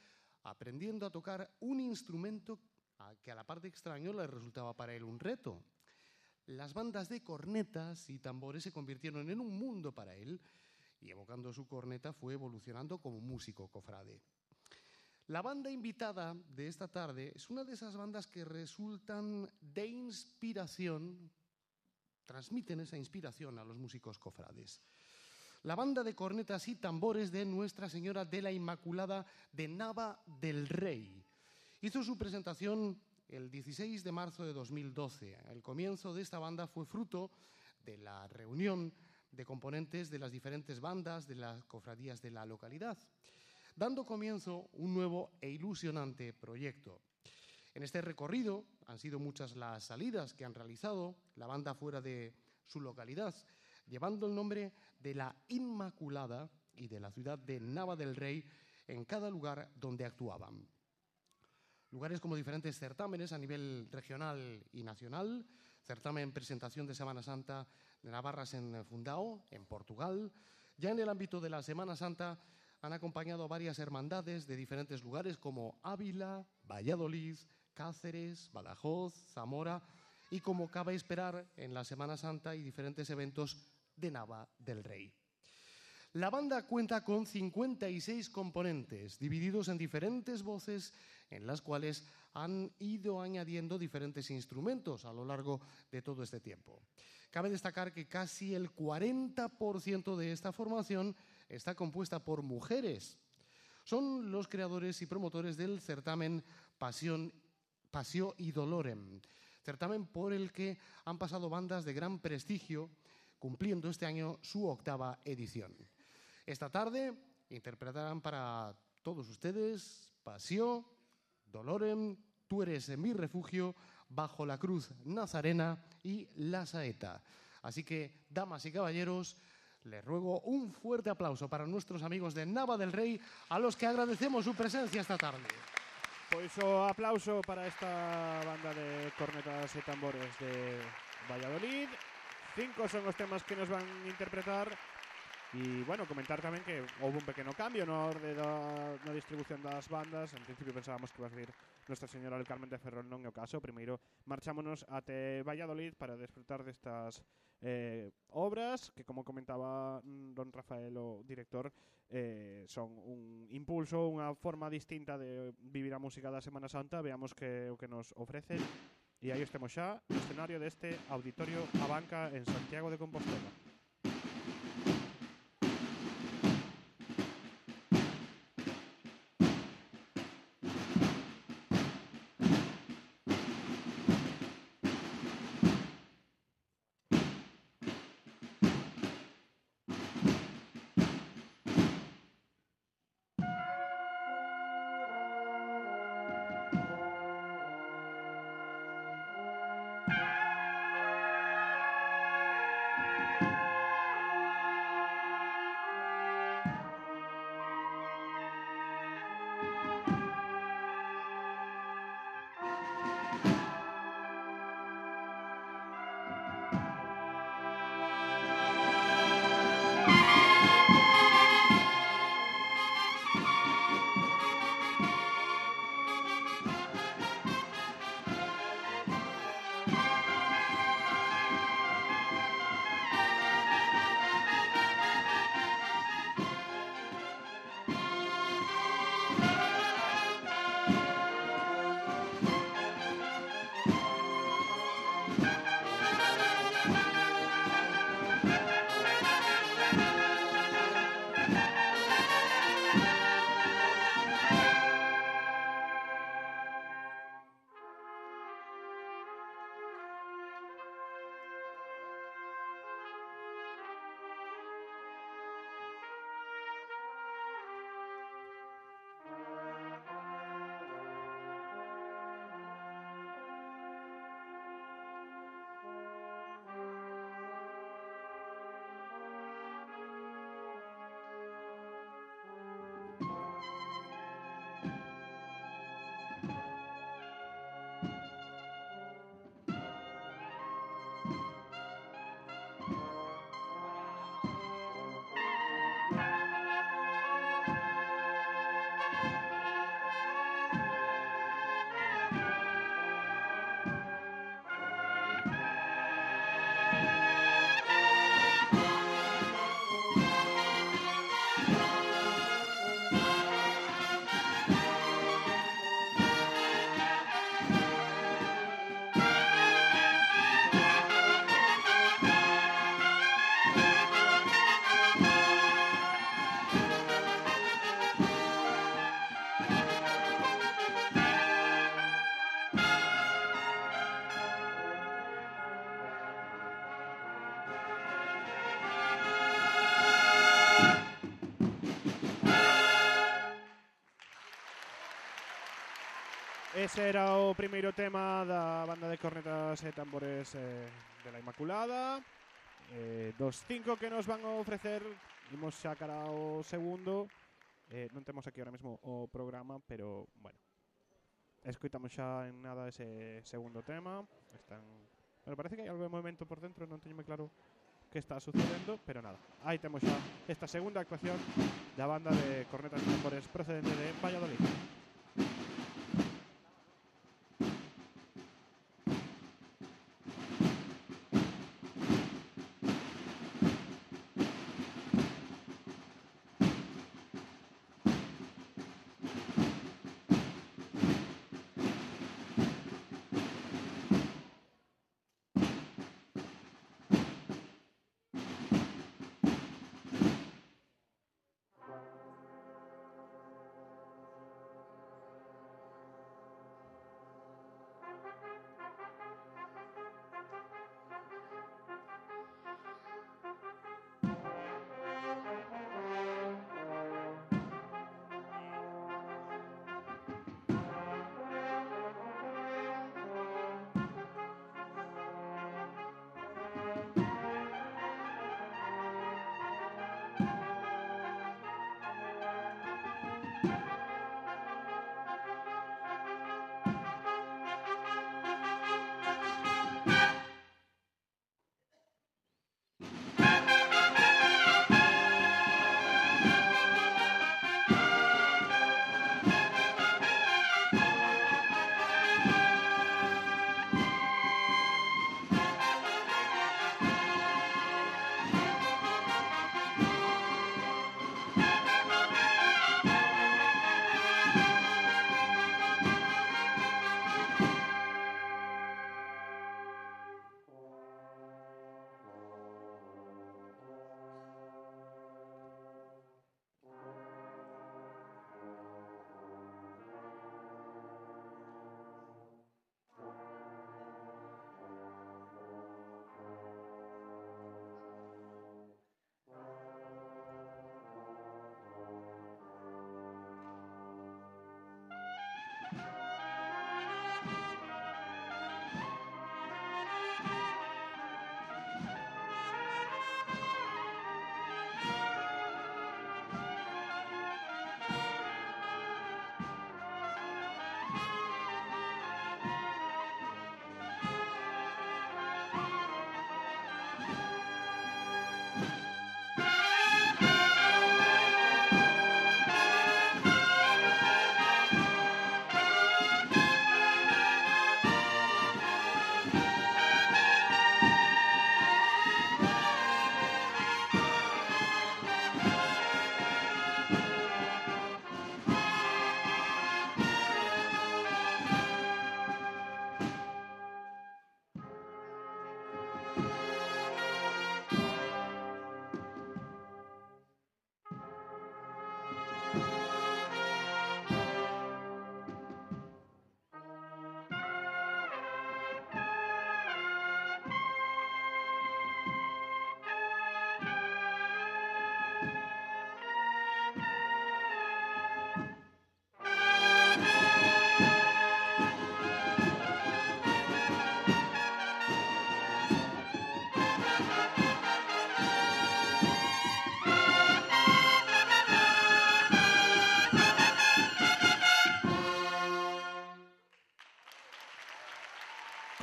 aprendiendo a tocar un instrumento que a la parte extraño le resultaba para él un reto. Las bandas de cornetas y tambores se convirtieron en un mundo para él y evocando su corneta fue evolucionando como músico cofrade. La banda invitada de esta tarde es una de esas bandas que resultan de inspiración, transmiten esa inspiración a los músicos cofrades. La banda de cornetas y tambores de Nuestra Señora de la Inmaculada de Nava del Rey. Hizo su presentación el 16 de marzo de 2012. El comienzo de esta banda fue fruto de la reunión de componentes de las diferentes bandas de las cofradías de la localidad, dando comienzo un nuevo e ilusionante proyecto. En este recorrido han sido muchas las salidas que han realizado la banda fuera de su localidad, llevando el nombre de la Inmaculada y de la ciudad de Nava del Rey en cada lugar donde actuaban. Lugares como diferentes certámenes a nivel regional y nacional, certamen presentación de Semana Santa de Navarras en Fundao, en Portugal. Ya en el ámbito de la Semana Santa han acompañado a varias hermandades de diferentes lugares como Ávila, Valladolid, Cáceres, Badajoz, Zamora y como cabe esperar en la Semana Santa y diferentes eventos de Nava del Rey. La banda cuenta con 56 componentes, divididos en diferentes voces, en las cuales han ido añadiendo diferentes instrumentos a lo largo de todo este tiempo. Cabe destacar que casi el 40% de esta formación está compuesta por mujeres. Son los creadores y promotores del certamen Pasión, Pasio y Dolorem, certamen por el que han pasado bandas de gran prestigio, cumpliendo este año su octava edición. Esta tarde interpretarán para todos ustedes Pasión, Dolorem, Tú eres mi refugio, Bajo la cruz nazarena y La saeta. Así que, damas y caballeros, les ruego un fuerte aplauso para nuestros amigos de Nava del Rey, a los que agradecemos su presencia esta tarde. Pois o aplauso para esta banda de cornetas e tambores de Valladolid. Cinco son os temas que nos van a interpretar. E, bueno, comentar tamén que houve un pequeno cambio no orde da na distribución das bandas. En principio pensábamos que iba a vir Nuestra Señora del Carmen de Ferrol non é o caso. Primeiro, marchámonos até Valladolid para desfrutar destas eh, obras que, como comentaba mm, don Rafael, o director, eh, son un impulso, unha forma distinta de vivir a música da Semana Santa. Veamos que o que nos ofrecen. E aí estemos xa no escenario deste Auditorio Abanca en Santiago de Compostela. Ese era o primeiro tema da banda de cornetas e tambores eh, de la Inmaculada eh, Dos cinco que nos van a ofrecer Imos xa cara ao segundo Eh, non temos aquí ahora mesmo o programa, pero, bueno. Escoitamos xa en nada ese segundo tema. Están... Bueno, parece que hai algo de movimento por dentro, non teño moi claro que está sucedendo, pero nada. Aí temos xa esta segunda actuación da banda de cornetas e tambores procedente de Valladolid.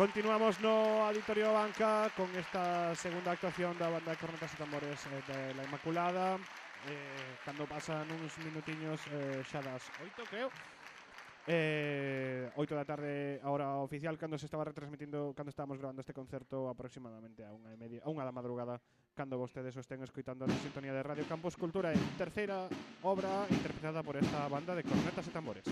Continuamos no Auditorio Banca con esta segunda actuación da banda de Cornetas e Tambores eh, de La Inmaculada. Eh, Cando pasan uns minutiños eh, xa das oito, creo. Eh, oito da tarde a hora oficial Cando se estaba retransmitindo, cando estábamos grabando este concerto Aproximadamente a unha, e media, a unha da madrugada Cando vostedes os ten escoitando a sintonía de Radio Campos Cultura en terceira obra interpretada por esta banda de Cornetas e Tambores.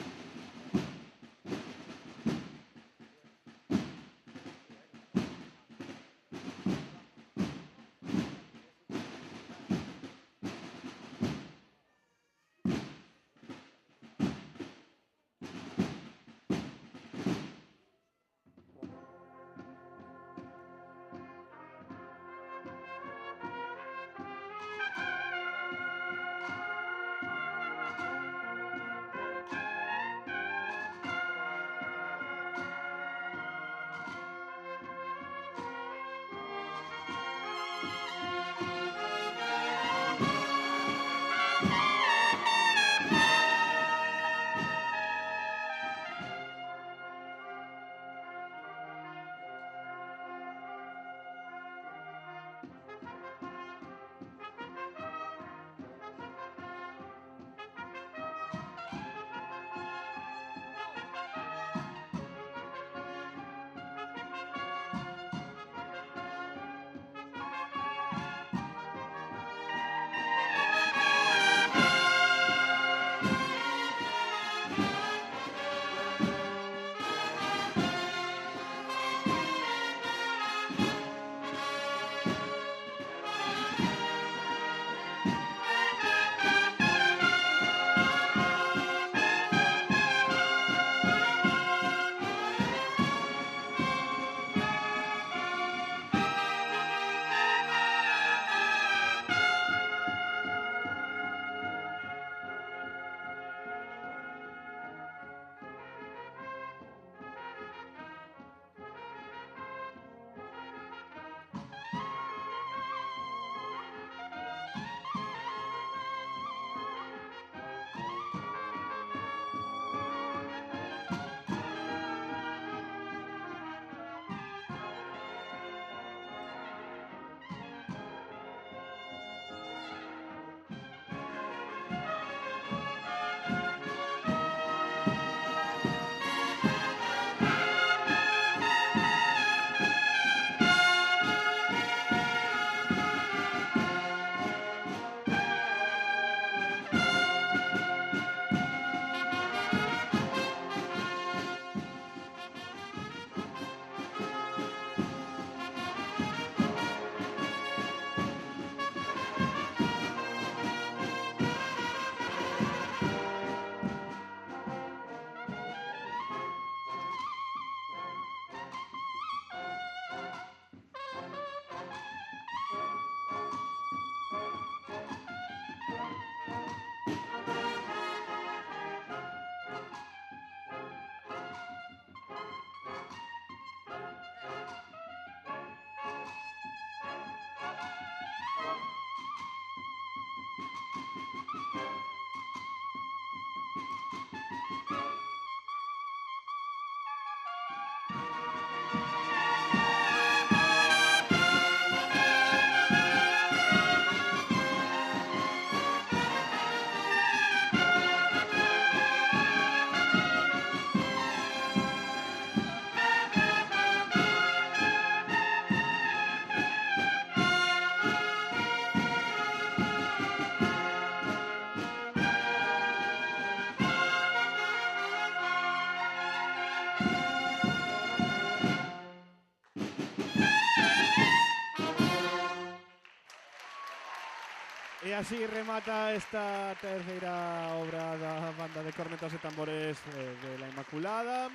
Así remata esta terceira obra da banda de cornetas e tambores eh, de La Inmaculada.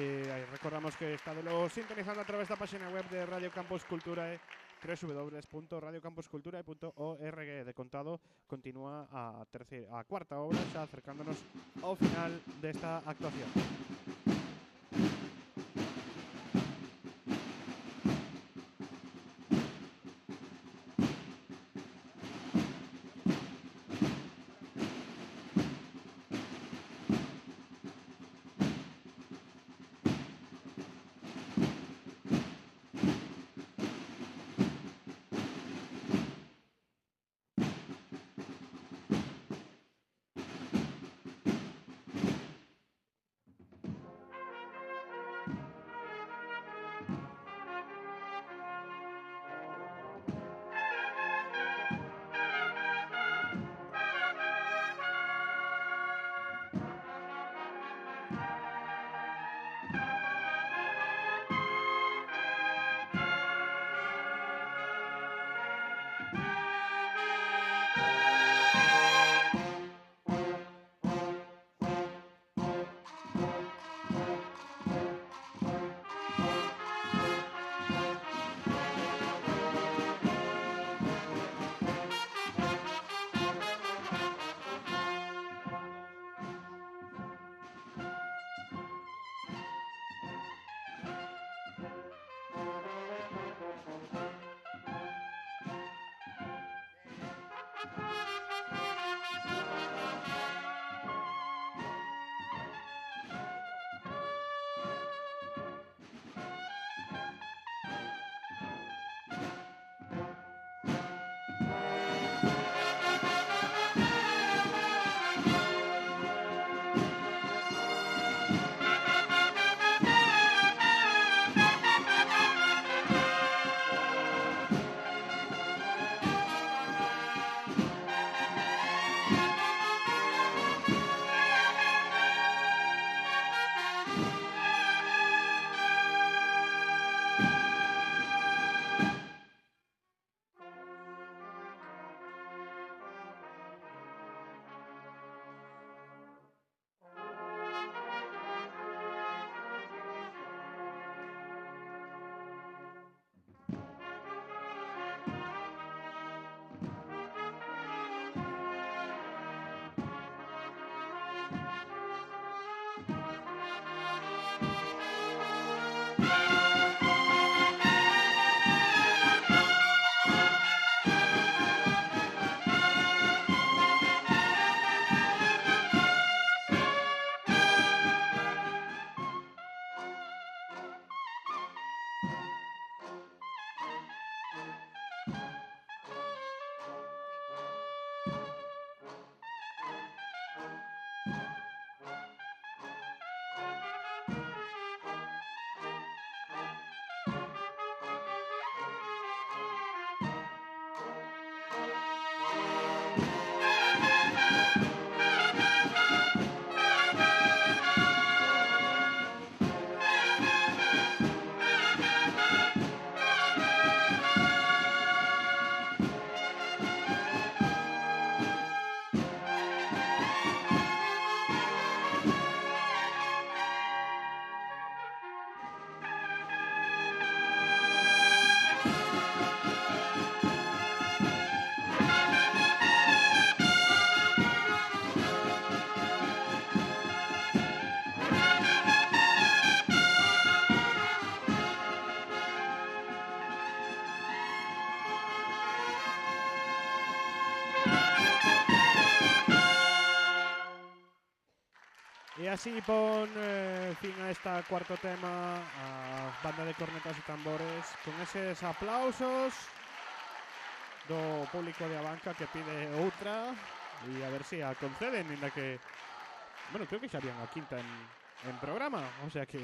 E aí recordamos que está de lo sintonizando a través da página web de Radio Campus Cultura e www.radiocampuscultura.org de contado continúa a terceira a cuarta obra acercándonos ao final desta actuación. Así pon eh, fin a esta cuarto tema a banda de cornetas e tambores. Con eses aplausos do público de Abanca que pide outra e a ver si a conceden, ainda que bueno, creo que xa habían a quinta en, en programa, o sea que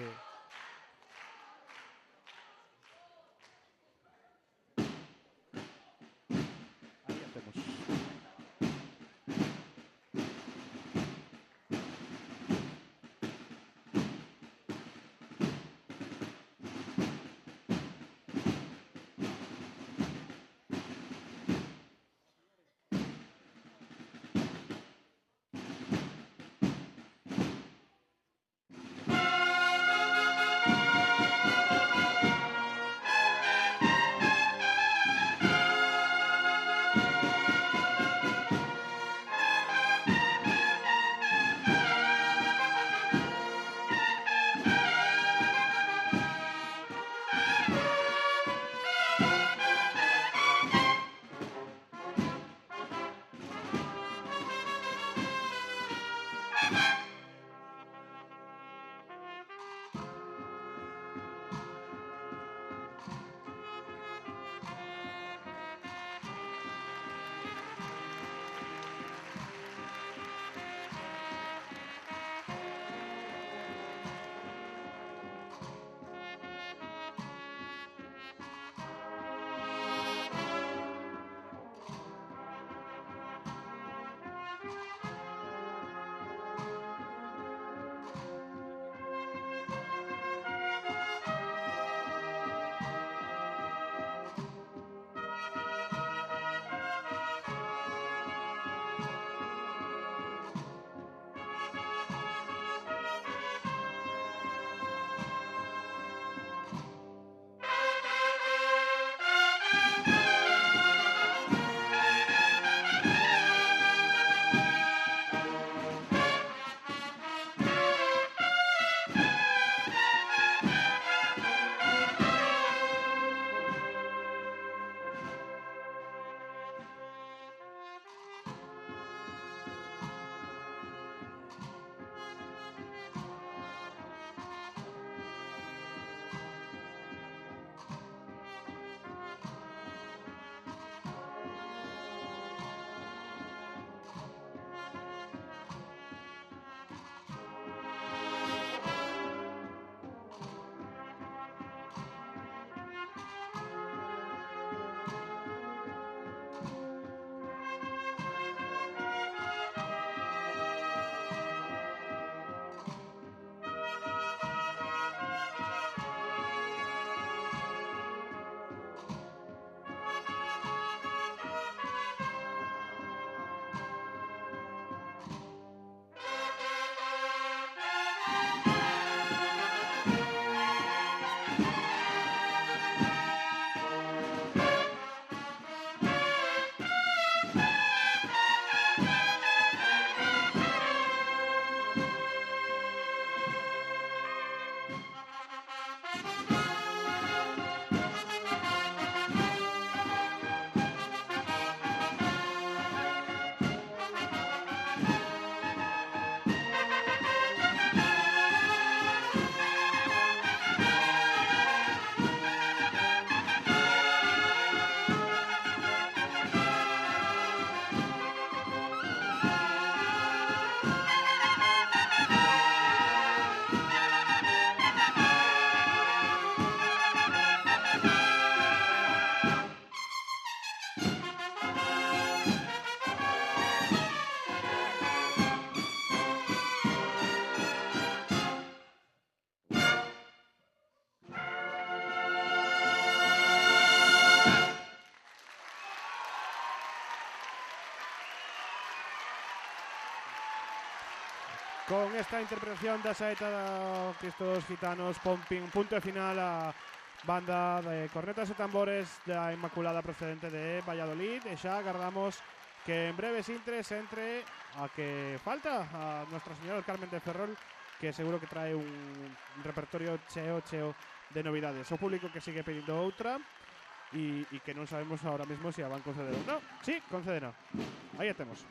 Esta interpretación da saeta da Cristos Gitanos Pomping punto final a banda de cornetas e tambores da Inmaculada procedente de Valladolid e xa que en breves intres entre a que falta a Nuestra Señora Carmen de Ferrol que seguro que trae un repertorio cheo cheo de novidades. O público que sigue pedindo outra e, e que non sabemos ahora mismo se si a van conceder ou non. Sí, concedena. Aí temos.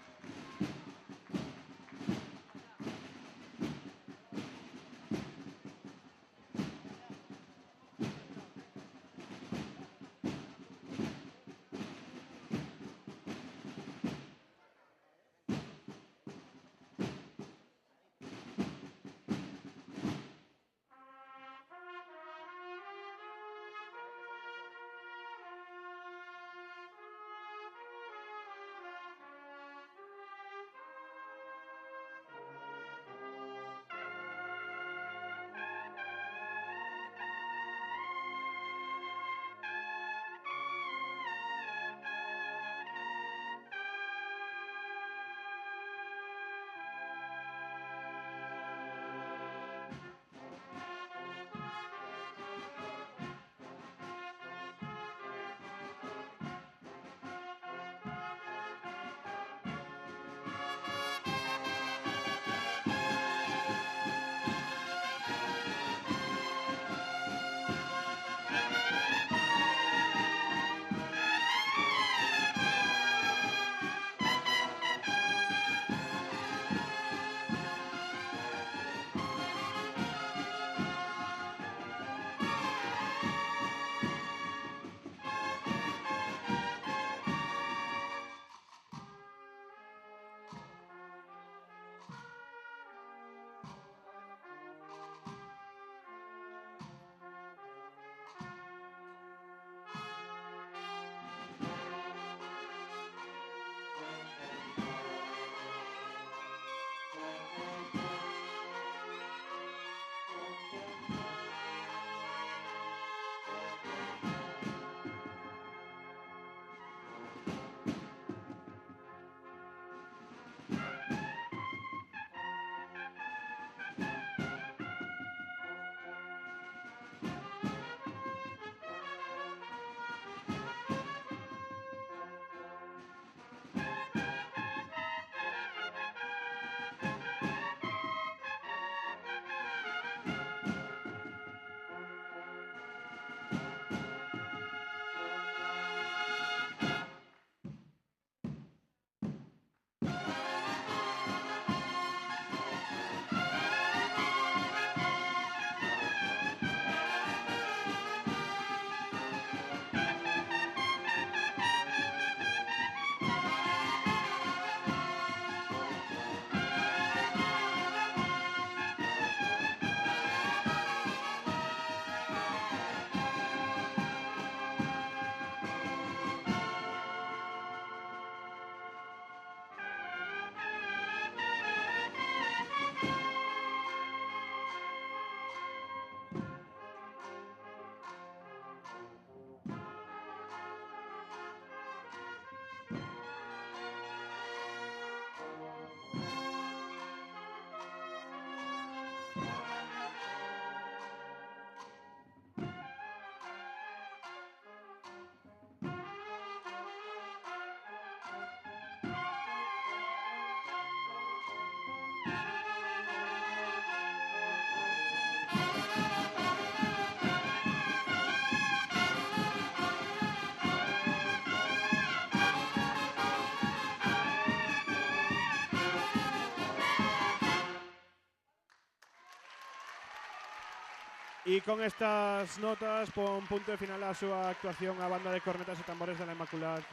E con estas notas pon punto de final a súa actuación a banda de cornetas e tambores da Inmaculada,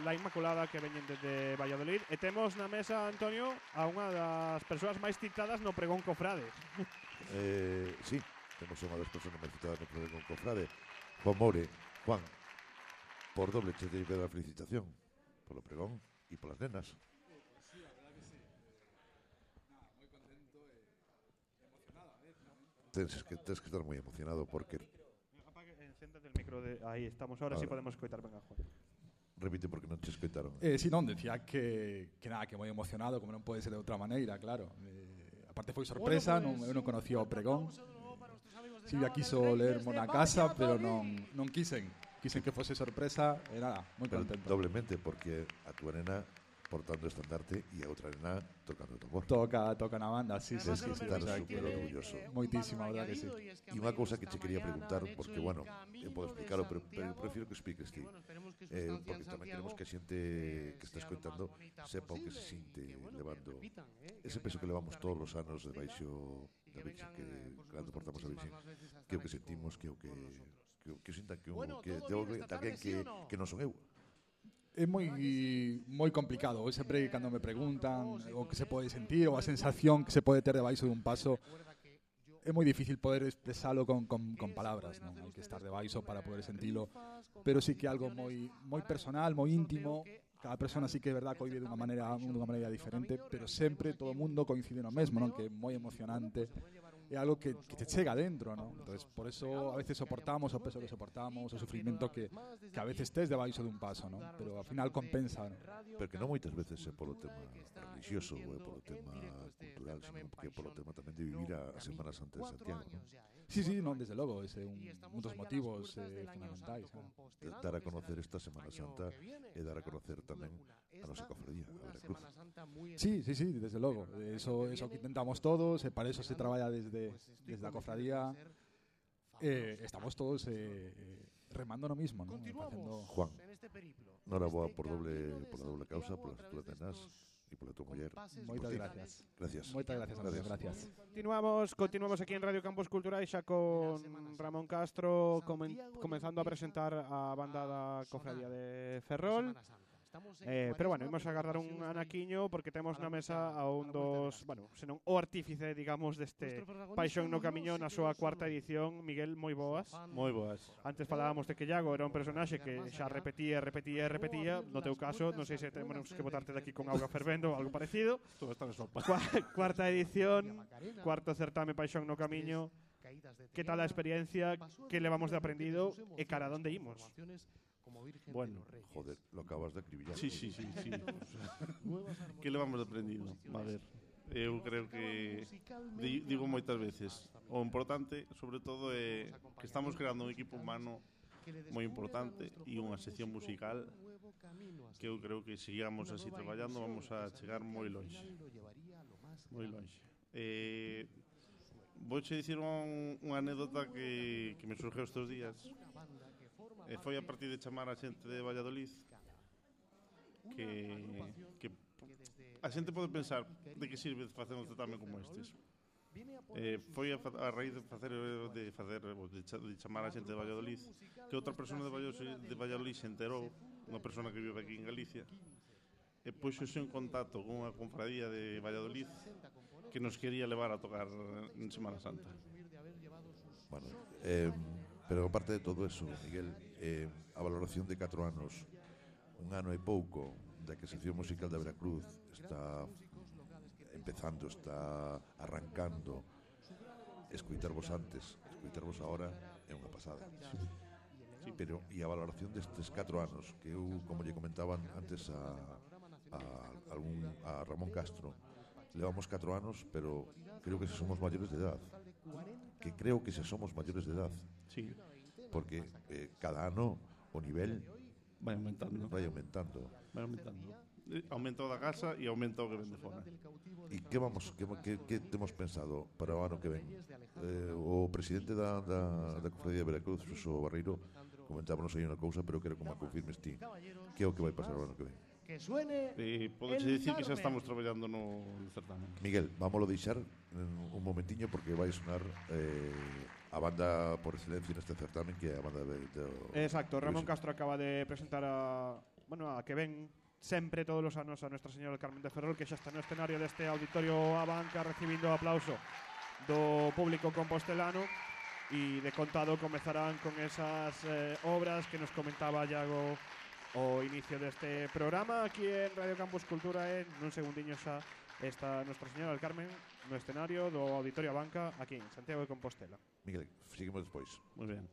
da Inmaculada que veñen desde Valladolid. E temos na mesa, Antonio, a unha das persoas máis citadas no pregón cofrade. Eh, sí, temos unha das persoas máis citadas no pregón cofrade. Juan More, Juan, por doble che dei a felicitación polo pregón e polas nenas. Tens que, tens que estar moi emocionado porque encéntate el micro de... Aí estamos, ahora sí Ahora. podemos coitar, venga, Juan. repite porque non te escoitaron. Eh, si non, decía que, que nada, que moi emocionado, como non pode ser de outra maneira, claro. Eh, aparte foi sorpresa, non, eu non conocía o pregón. Silvia quiso leermo na casa, pero non, non quisen. Quisen que fose sorpresa e nada, moi Pero contento. doblemente, porque a tu nena portando estandarte e a outra nena tocando tambor. Toca, toca na banda, sí, sí, sí, estar super orgulloso. Moitísimo, verdad que sí. E unha cousa que che quería preguntar, porque, bueno, eu eh, podo explicarlo, pero, pero prefiro que expliques ti. Eh, porque tamén queremos que a xente que está escoitando sepa o que se sinte levando ese peso que levamos todos os anos debaixo da Virxen, que cando portamos a Virxen, que o que sentimos, que o que, que, que, que sinta que, que, que, que, que, que, que, que, que non son eu. É moi moi complicado. Eu sempre cando me preguntan o que se pode sentir ou a sensación que se pode ter debaixo dun paso é moi difícil poder expresalo con, con, palabras, non? Hai que estar debaixo para poder sentilo, pero sí que algo moi moi personal, moi íntimo. Cada persona sí que é verdad vive dunha maneira dunha maneira diferente, pero sempre todo o mundo coincide no mesmo, non? Que é moi emocionante. É algo que, que te chega dentro, non? Entonces, por eso a veces soportamos o peso que soportamos, o sufrimento que, que a veces tes debaixo dun paso, non? Pero ao final compensa, non? porque non moitas veces é polo tema religioso ou é polo tema cultural sino que polo tema tamén de vivir a Semana Santa de Santiago non? Sí, sí, non, desde logo, ese é un, un dos motivos eh, fundamentais. Non? De dar a conocer esta Semana Santa e dar a conocer tamén a nosa cofradía, a Veracruz. Sí, sí, sí, desde logo. Eso eso que intentamos todos, para eso se traballa desde, desde a cofradía. Eh, estamos todos eh, eh, remando no mismo, non? E Facendo... Juan, noraboa por doble por a doble causa, polas túas Moitas ti. gracias. Gracias. Moitas gracias. Continuamos, continuamos aquí en Radio Campos Culturais xa con Ramón Castro comen, comenzando a presentar a banda da Cofradía de Ferrol. Eh, pero bueno, vamos a agarrar un anaquiño porque temos na mesa a un dos, bueno, senón o artífice, digamos, deste Paixón no Camiño na súa cuarta edición. Miguel, moi boas. Moi boas. Antes falábamos de que Iago era un personaxe que xa repetía, repetía, repetía. No teu caso, non sei se temos que botarte daqui con auga fervendo ou algo parecido. Todo está en sopa. Cuarta edición, cuarto certame Paixón no Camiño. Que tal a experiencia? Que levamos de aprendido? E cara a donde imos? como Virgen bueno, de los Reyes. Joder, lo acabas de acribillar. Sí, sí, sí. sí. que levamos aprendido? A ver, eu creo que di, digo moitas veces, o importante, sobre todo, é eh, que estamos creando un equipo humano moi importante e unha sección musical que eu creo que sigamos así traballando vamos a chegar moi longe moi longe eh, vouche dicir un, unha anécdota que, que me surgiu estes días E foi a partir de chamar a xente de Valladolid que, que a xente pode pensar de que sirve facer un certamen como estes. Eh, foi a, a raíz de facer de facer de chamar a xente de Valladolid que outra persona de Valladolid, de Valladolid se enterou, unha persona que vive aquí en Galicia, e puxose en contacto con unha confradía de Valladolid que nos quería levar a tocar en Semana Santa. Bueno, eh, pero aparte de todo eso, Miguel, eh, a valoración de 4 anos un ano e pouco da que a sección musical da Veracruz está empezando, está arrancando escoitarvos antes, escoitarvos ahora é unha pasada sí. pero e a valoración destes 4 anos que eu, como lle comentaban antes a, a, algún, a Ramón Castro levamos 4 anos, pero creo que se somos maiores de edad. Que creo que se somos maiores de edad. Sí porque eh, cada ano o nivel vai aumentando. Vai aumentando. Vai aumentando. Eh, aumenta o da casa e aumenta o que vende fora. E que vamos que, que, que temos pensado para o ano que ven? Eh, o presidente da, da, da Cofradía de Veracruz, Xoso Barreiro, comentábanos aí unha cousa, pero quero como me confirmes ti. Que é o que vai pasar o ano que ven? que suene. Eh, podes dicir que xa estamos traballando no certame. Miguel, vámoslo deixar un momentiño porque vai sonar eh, a banda por excelencia neste certamen que é a banda de, de Exacto, Ramón Castro acaba de presentar a bueno, a que ven sempre todos os anos a Nuestra Señora del Carmen de Ferrol que xa está no escenario deste auditorio a banca recibindo aplauso do público compostelano e de contado comezarán con esas eh, obras que nos comentaba Iago o inicio deste programa aquí en Radio Campus Cultura en un segundiño xa está Nuestra Señora del Carmen no escenario do Auditorio Banca aquí en Santiago de Compostela. Miguel, seguimos despois. Muy bien.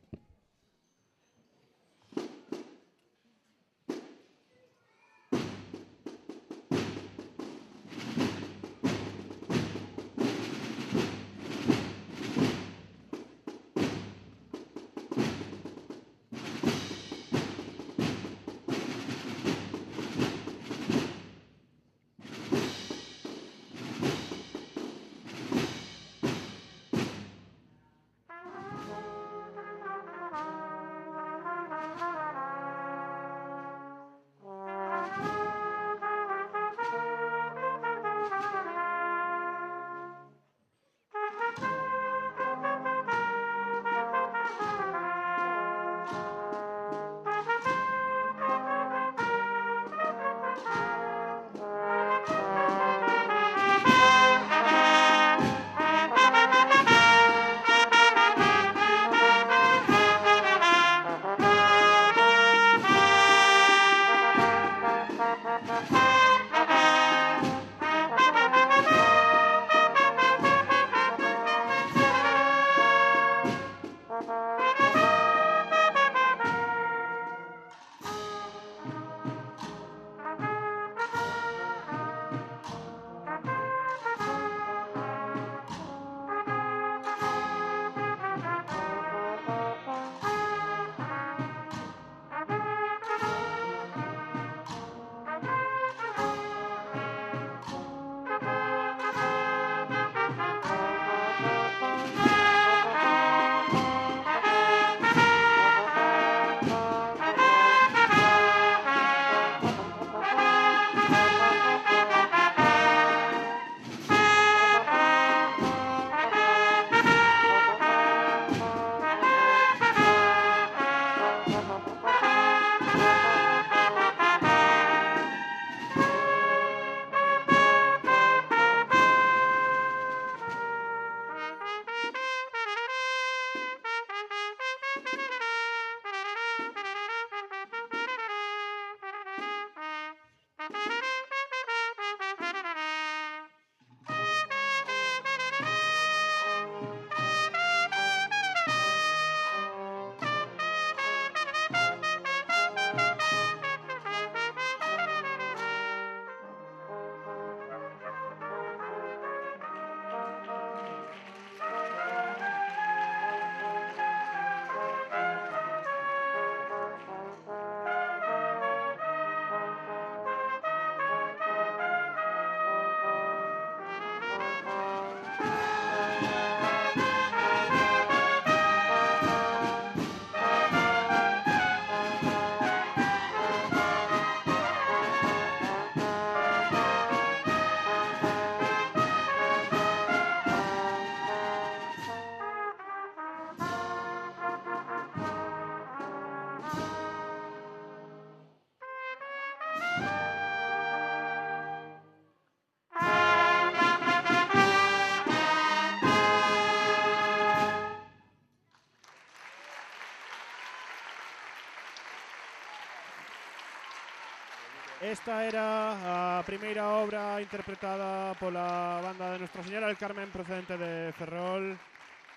Esta era a primeira obra interpretada pola banda de Nuestra Señora del Carmen procedente de Ferrol.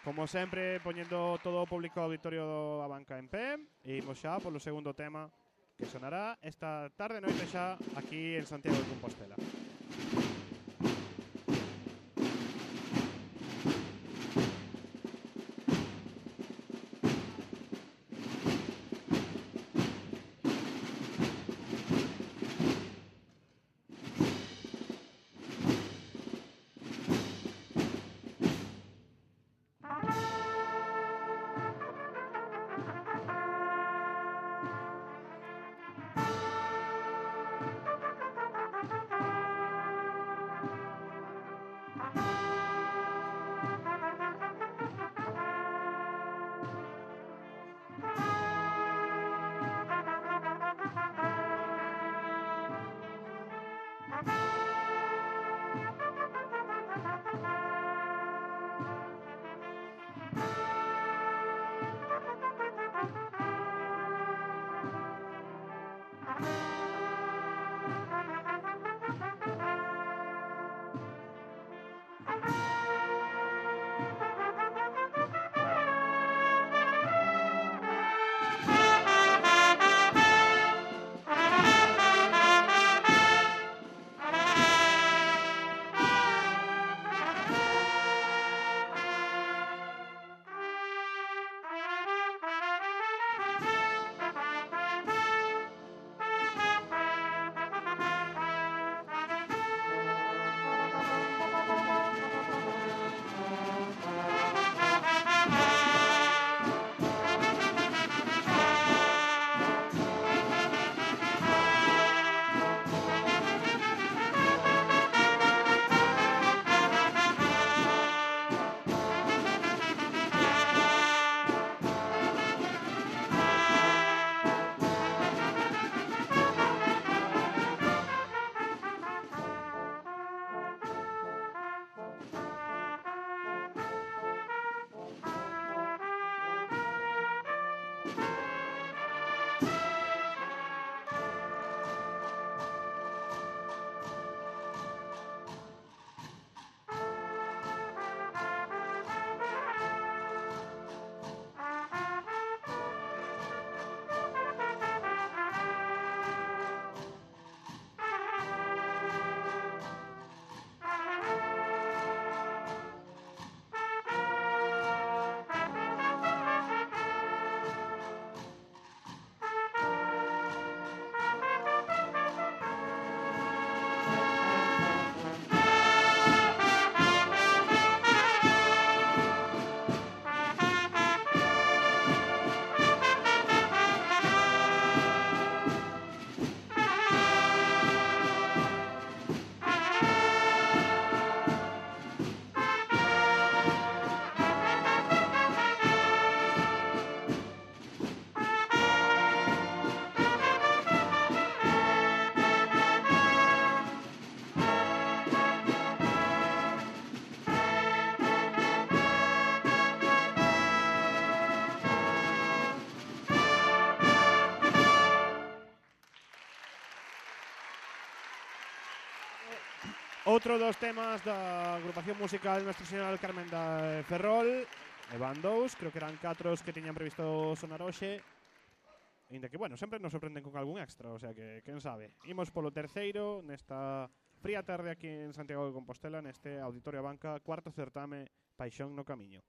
Como sempre, poñendo todo público auditorio da banca en pé. E imos xa polo segundo tema que sonará esta tarde noite xa aquí en Santiago de Compostela Outro dos temas da agrupación musical Nuestro Señor Carmen da Ferrol E van dous, creo que eran catros que tiñan previsto sonar hoxe. Ainda que, bueno, sempre nos sorprenden con algún extra O sea que, quen sabe. Imos polo terceiro nesta fría tarde aquí en Santiago de Compostela Neste Auditorio Banca Cuarto certame Paixón no Camiño.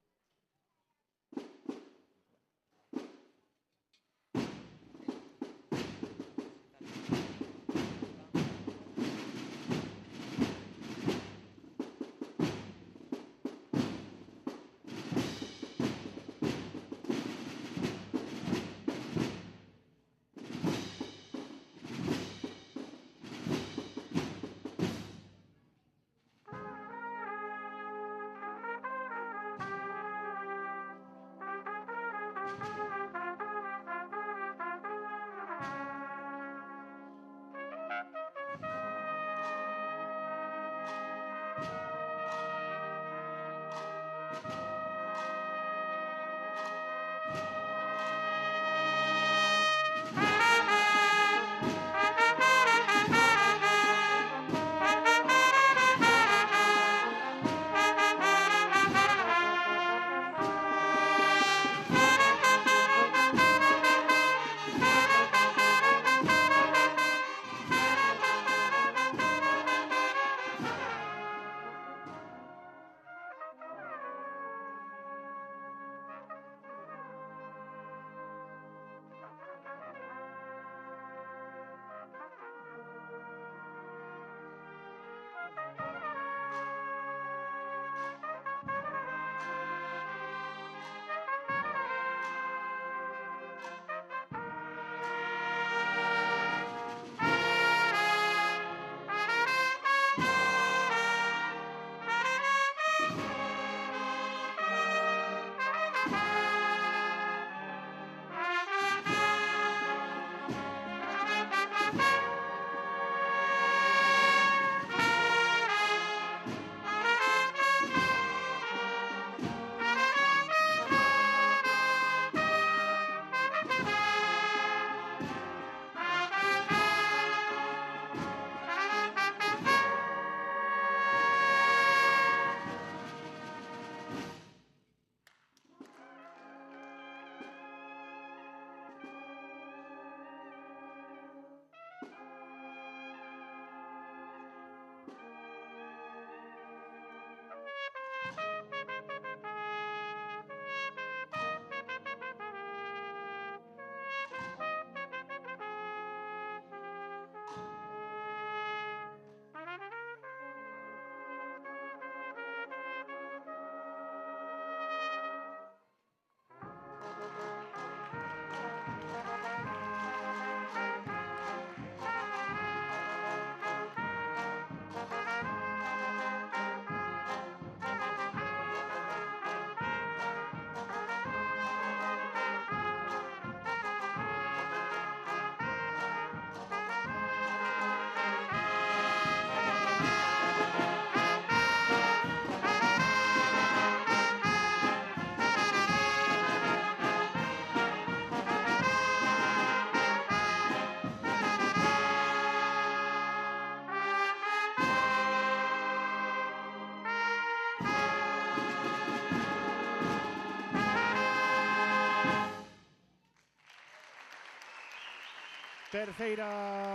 Terceira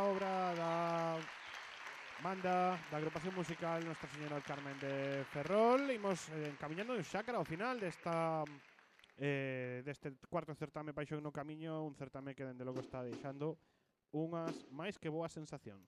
obra da banda da agrupación musical Nuestra Señora Carmen de Ferrol. Imos eh, encaminhando en xácara ao final desta eh, deste cuarto certame Paixón no Camiño, un certame que dende logo está deixando unhas máis que boas sensacións.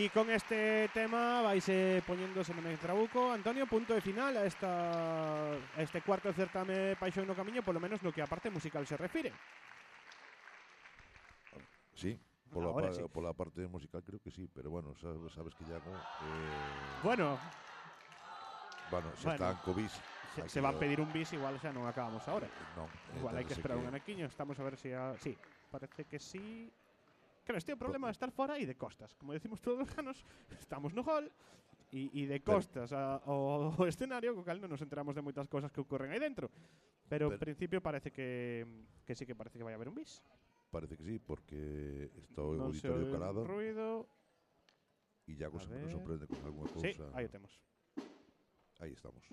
Y con este tema vais eh, poniéndose en el trabuco. Antonio, punto de final a, esta, a este cuarto certame Paixón no Camiño, por lo menos no que a parte musical se refiere. Sí, Ahora pa- sí. pola parte musical creo que sí, pero bueno, sabes, sabes que Iago eh, Bueno, bueno, se bueno. está en COVID. se, se que- va a pedir un bis, igual xa non acabamos ahora. Non, Igual hai que esperar un anequiño, estamos a ver si... A... Sí, parece que sí. Claro, este é o problema de estar fora e de costas. Como decimos todos os anos, estamos no hall e, e de costas a- ao, ao escenario, co cal non nos enteramos de moitas cosas que ocorren aí dentro. Pero, en principio parece que, que sí que parece que vai haber un bis. Parece que sí, porque está o non se auditorio calado ruido. e Iago A se nos sorprende con alguna cousa. Sí, aí o temos. Aí estamos.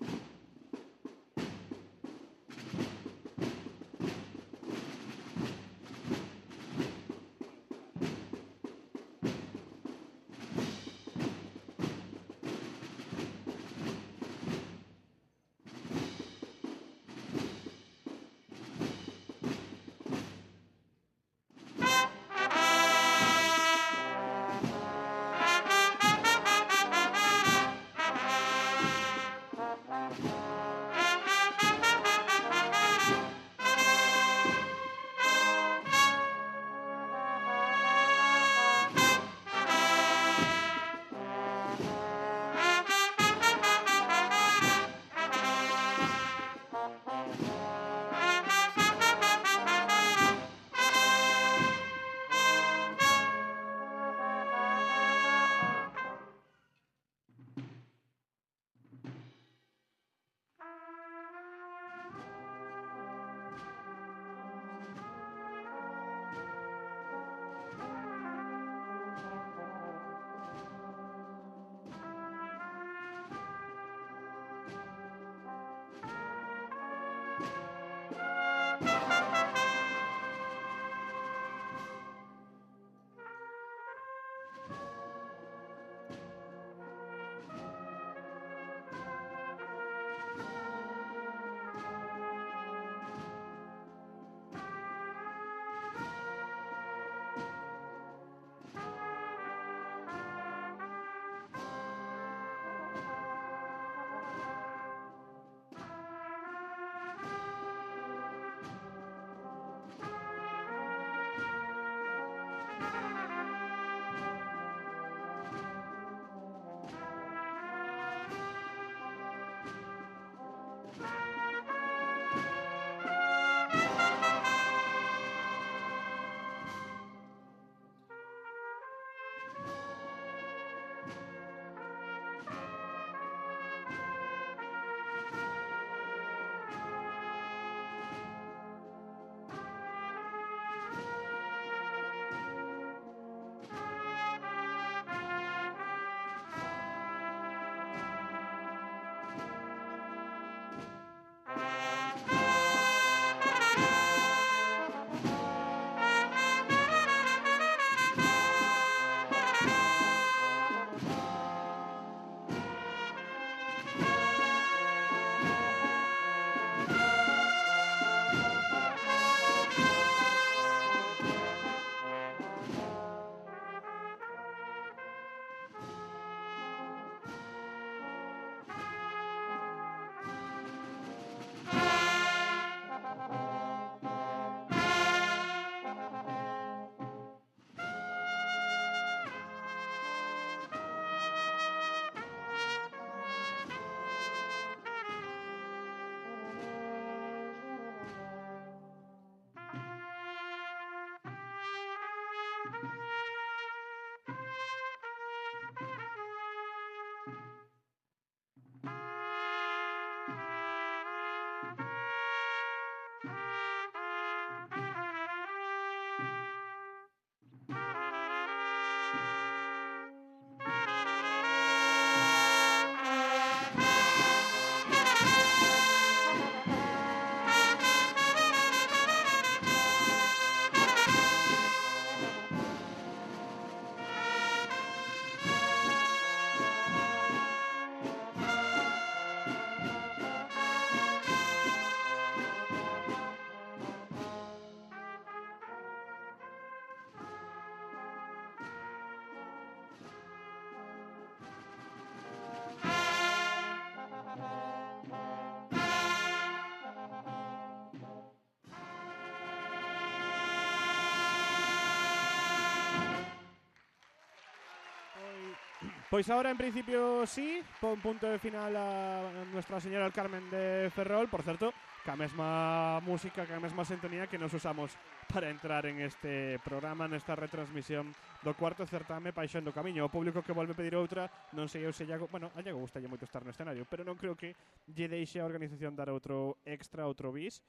Pois ahora en principio sí, pon punto de final a Nuestra Señora del Carmen de Ferrol, por certo, ca mesma música, ca mesma sintonía que nos usamos para entrar en este programa, nesta retransmisión do cuarto certame Paixón do Camiño. O público que volve pedir outra, non sei eu se Iago, bueno, a Iago gusta moito estar no escenario, pero non creo que lle deixe a organización dar outro extra, outro bis.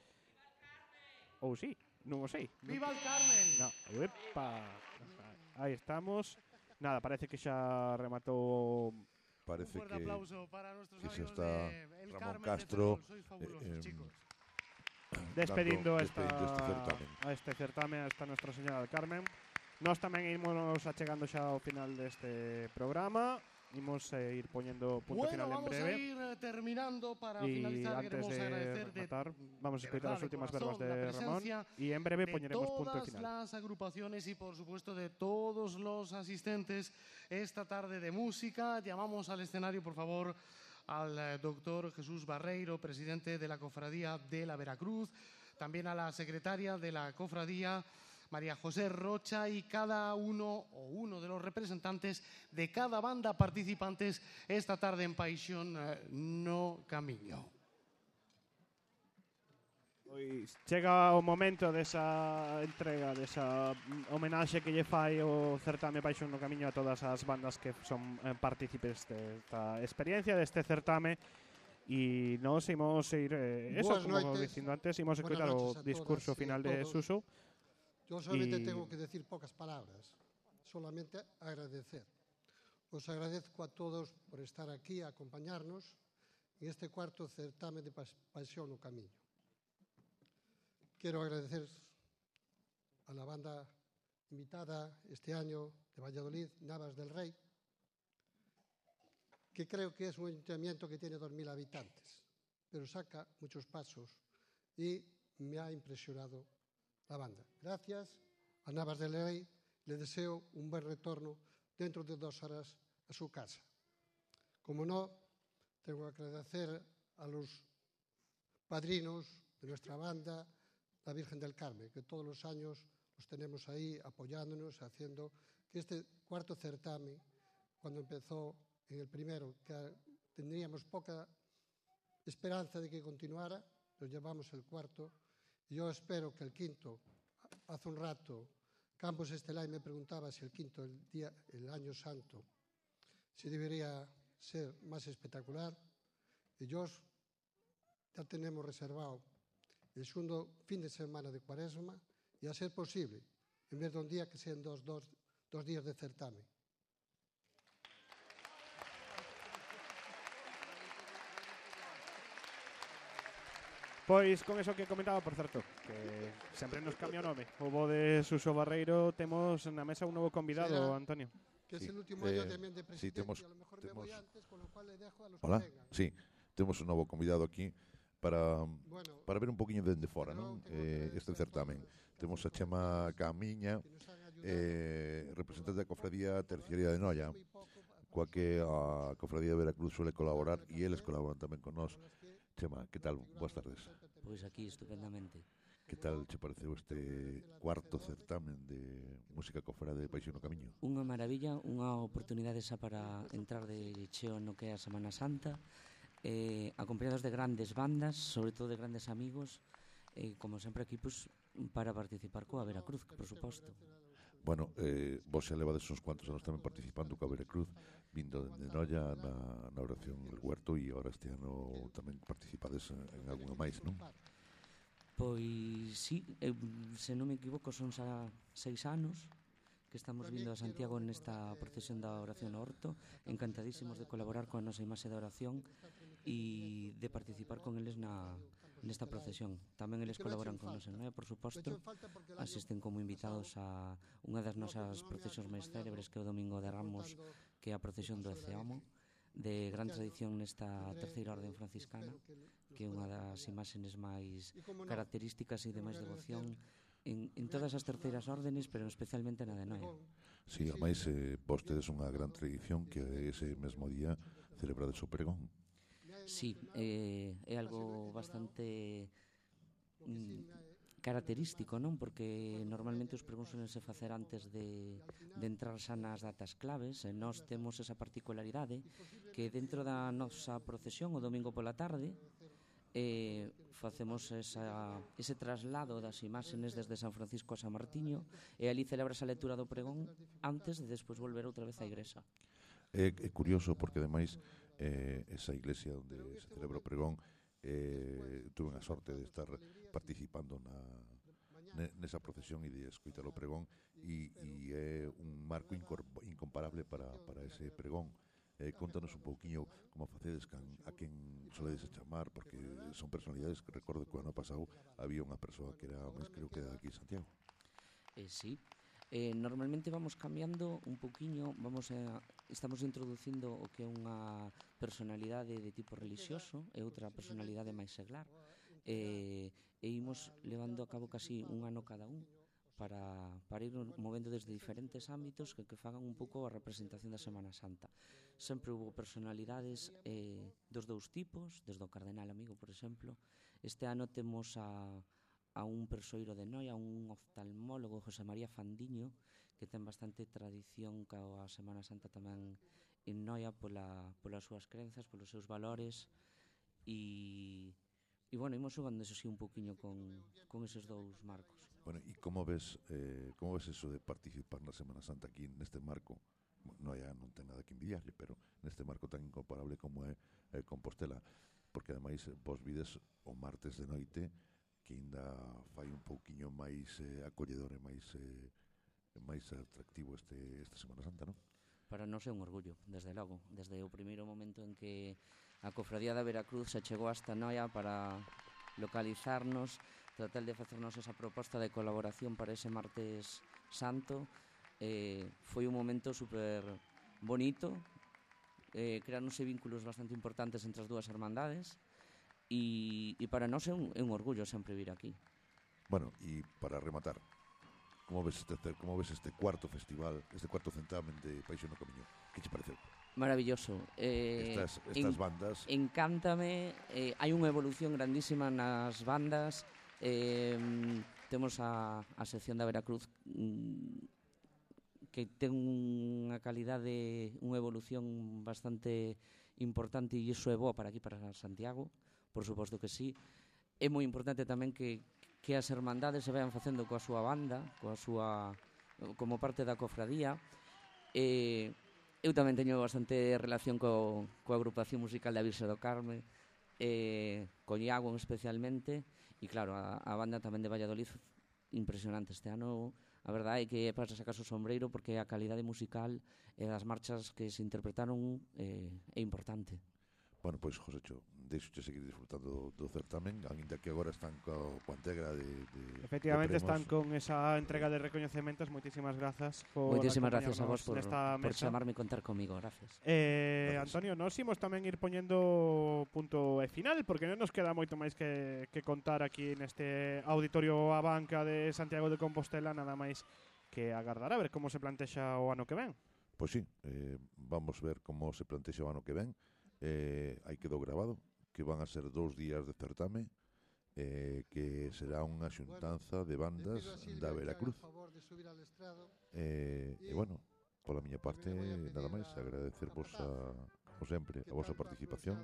Ou sí, non o sei. ¡Viva el Carmen! No, epa. Aí estamos. Nada, parece que xa rematou Parece un que, aplauso para nuestros que amigos está de El Ramón Castro de Ferrol, eh, eh, despedindo, esta, despedindo este certamen. a este certame esta Nuestra Señora del Carmen. Nós tamén imos achegando xa ao final deste programa. Imos eh, ir poñendo punto Bueno, final en vamos a breve. ir eh, terminando para Y finalizar. antes Queremos de rematar, vamos a de escoitar verdad, as de últimas verbas de Ramón y en breve de poñeremos punto todas final. las agrupaciones y por supuesto de todos los asistentes esta tarde de música. Llamamos al escenario, por favor, al eh, doctor Jesús Barreiro, presidente de la Cofradía de la Veracruz, también a la secretaria de la Cofradía. María José Rocha y cada uno o uno de los representantes de cada banda participantes esta tarde en Paixón eh, no Camiño. Pois chega o momento desa entrega, desa mm, homenaxe que lle fai o certame Paixón no Camiño a todas as bandas que son eh, partícipes desta experiencia, deste certame e nos imos ir eh, eso, Boas como noites. dicindo antes, imos escoitar o discurso final de todos. Suso Yo solamente Y- tengo que decir pocas palabras, solamente agradecer. Os agradezco a todos por estar aquí a acompañarnos en este cuarto certamen de pas- Pasión no Camiño. Quiero agradecer a la banda invitada este año de Valladolid, Navas del Rey, que creo que es un ayuntamiento que tiene 2.000 habitantes, pero saca muchos pasos y me ha impresionado la banda. Gracias a Navas del Rey, le deseo un buen retorno dentro de dos horas a su casa. Como no, tengo que agradecer a los padrinos de nuestra banda, la Virgen del Carmen, que todos los años los tenemos ahí apoyándonos, haciendo que este cuarto certamen, cuando empezó en el primero, que tendríamos poca esperanza de que continuara, lo llevamos el cuarto yo espero que el quinto, hace un rato, Campos Estelay me preguntaba si el quinto, el, día, el año santo, si debería ser más espectacular. Y yo ya tenemos reservado el segundo fin de semana de cuaresma y a ser posible, en vez de un día que sean dos, dos, dos días de certamen. Pois con eso que comentaba, por certo, que sempre nos cambia o nome. O bo de Suso Barreiro temos na mesa un novo convidado, Será. Antonio. Que Sí, es el último eh, año también de sí, presidente temos- y a lo mejor me voy temos- antes, con lo cual le dejo a los Hola, vengan. sí, temos un novo convidado aquí para Bueno, para ver un poquinho dende fora, non? Eh, este certamen. Temos a Chema Camiña, eh, representante da Cofradía Terciaria de Noia, coa que a Cofradía de Veracruz suele colaborar e eles colaboran tamén con nós. Chema, que tal? Boas tardes. Pois aquí estupendamente. Que tal che pareceu este cuarto certamen de música cofrade de Paixón no Camiño? Unha maravilla, unha oportunidade xa para entrar de cheo no que é a Semana Santa, eh, acompañados de grandes bandas, sobre todo de grandes amigos, eh, como sempre aquí, pues, para participar coa Veracruz, por suposto. Bueno, eh, vos xa levades uns cuantos anos tamén participando co Veracruz, Cruz, vindo de Noia na, na oración del huerto e ahora este ano tamén participades en, en alguna máis, non? Pois sí, eh, se non me equivoco son xa seis anos que estamos vindo a Santiago nesta procesión da oración ao Horto, encantadísimos de colaborar coa nosa imaxe da oración e de participar con eles na, nesta procesión. Tamén eles colaboran con nos, non? Por suposto, asisten como invitados a unha das nosas procesións máis célebres que é o Domingo de Ramos, que é a procesión do Eceamo, de gran tradición nesta terceira orden franciscana que é unha das imágenes máis características e de máis devoción en, en todas as terceiras órdenes pero especialmente na de Noia Si, sí, ademais, eh, vostedes unha gran tradición que ese mesmo día celebrades o pregón. Sí, eh, é algo bastante mm, característico, non? Porque normalmente os pregóns suelen se facer antes de, de entrar xa nas datas claves e nós temos esa particularidade que dentro da nosa procesión o domingo pola tarde eh, facemos esa, ese traslado das imágenes desde San Francisco a San Martiño e ali celebras a lectura do pregón antes de despois volver outra vez á igrexa. É, é curioso porque ademais eh, esa iglesia onde se celebra o pregón eh, tuve a sorte de estar participando na nesa procesión e de escoitar o pregón e, e é un marco incomparable para, para ese pregón. eh, contanos un pouquiño como facedes can, a quen soledes chamar, porque son personalidades que recordo que o ano pasado había unha persoa que era, máis creo que era aquí Santiago. Eh, sí, eh, normalmente vamos cambiando un pouquiño, vamos a, estamos introducindo o que é unha personalidade de tipo religioso e outra personalidade máis seglar e, e imos levando a cabo casi un ano cada un para, para ir movendo desde diferentes ámbitos que, que fagan un pouco a representación da Semana Santa. Sempre hubo personalidades eh, dos dous tipos, desde o Cardenal Amigo, por exemplo. Este ano temos a, a un persoiro de Noia, un oftalmólogo, José María Fandiño, que ten bastante tradición cao a Semana Santa tamén en Noia pola, polas súas crenzas, polos seus valores e E bueno, imos xogando eso sí un poquinho con, con eses dous marcos. Bueno, e como ves eh, como ves eso de participar na Semana Santa aquí neste marco? Bueno, Noia non ten nada que envidiarle, pero neste marco tan incomparable como é eh, Compostela, porque ademais vos vides o martes de noite que ainda fai un pouquiño máis eh, acolledor e máis eh, Eh, máis atractivo este, esta Semana Santa, non? Para nós é un orgullo, desde logo, desde o primeiro momento en que a Cofradía da Veracruz se chegou hasta Noia para localizarnos, tratar de facernos esa proposta de colaboración para ese martes santo, eh, foi un momento super bonito, eh, creáronse vínculos bastante importantes entre as dúas hermandades, e, e para nós é un, é un orgullo sempre vir aquí. Bueno, e para rematar, Como ves este como ves este cuarto festival, este cuarto certamen de Paixo no Camiño? Que che pareceu? Maravilloso. Eh, estas estas en, bandas. Encántame, eh, hai unha evolución grandísima nas bandas. Eh, temos a, a sección da Veracruz mm, que ten unha calidade, unha evolución bastante importante e iso é boa para aquí, para Santiago, por suposto que sí. É moi importante tamén que, que as hermandades se vean facendo coa súa banda, coa súa como parte da cofradía. Eh, eu tamén teño bastante relación co, coa agrupación musical da Virxe do Carme, eh, con Iago especialmente, e claro, a, a banda tamén de Valladolid impresionante este ano. A verdade é que é para sacar o sombreiro porque a calidade musical e das marchas que se interpretaron eh, é importante. Bueno, pois, pues, Josécho, deixe seguir disfrutando do, do certamen Ainda que agora están co, coa de, de Efectivamente de están con esa entrega de recoñecementos. Moitísimas grazas por Moitísimas grazas a vos por, por chamarme e contar comigo Gracias eh, gracias. Antonio, nos imos tamén ir poñendo punto e final Porque non nos queda moito máis que, que contar aquí neste auditorio a banca de Santiago de Compostela Nada máis que agardar a ver como se plantexa o ano que ven. Pois sí, eh, vamos ver como se plantexa o ano que ven. Eh, aí quedou grabado que van a ser dous días de certame, eh, que será unha xuntanza de bandas da Veracruz. Eh, e, bueno, pola miña parte, nada máis, agradecervos a, como sempre, a vosa participación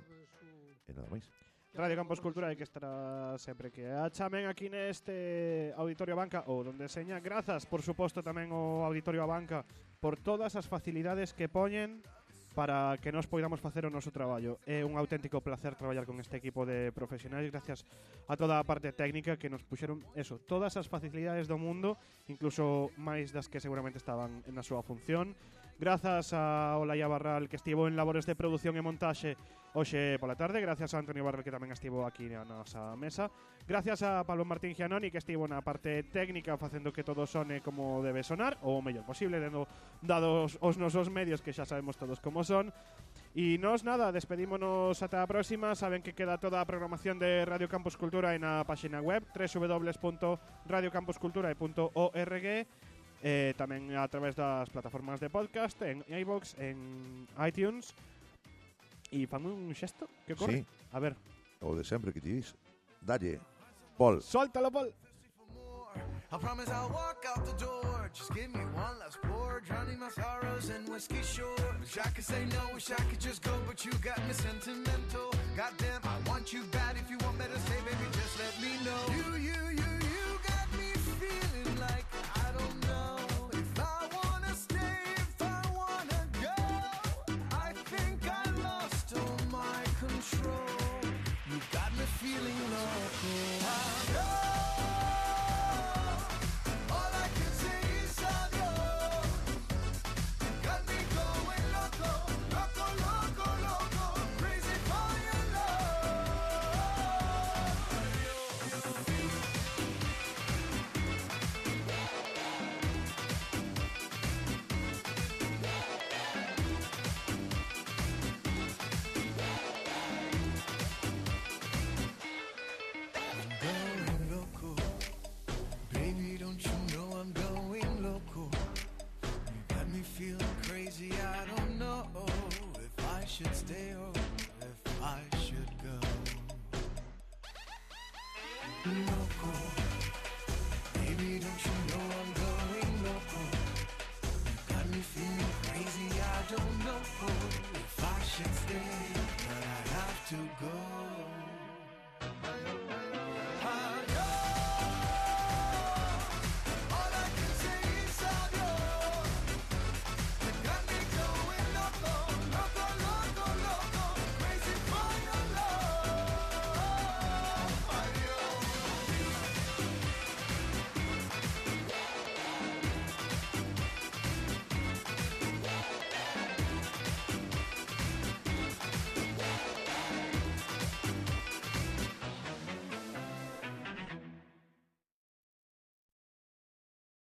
e nada máis. Radio Campos Cultura hai que estará sempre que a chamen aquí neste Auditorio Banca ou donde seña grazas, por suposto, tamén o Auditorio Banca por todas as facilidades que poñen para que nos poidamos facer o noso traballo. É un auténtico placer traballar con este equipo de profesionais gracias a toda a parte técnica que nos puxeron eso, todas as facilidades do mundo, incluso máis das que seguramente estaban na súa función Grazas a Olaya Barral que estivo en labores de produción e montaxe hoxe pola tarde, gracias a Antonio Barral que tamén estivo aquí na nosa mesa. Gracias a Pablo Martín Gianoni que estivo na parte técnica facendo que todo sone como debe sonar, ou mellor posible, dando, dados os nosos medios que xa sabemos todos como son. E nos nada, despedímonos ata a próxima Saben que queda toda a programación de Radio Campus Cultura en a página web www.radiocampuscultura.org eh, tamén a través das plataformas de podcast en iVoox, en iTunes e fan un xesto que corre sí. a ver o de sempre que ti dis dalle Pol Suéltalo, Pol I promise I'll walk out the door. Just give me one last pour, drowning my sorrows in whiskey shore. Wish I could say no, wish I could just go, but you got me sentimental. Goddamn, I want you bad. If you want better, stay, baby,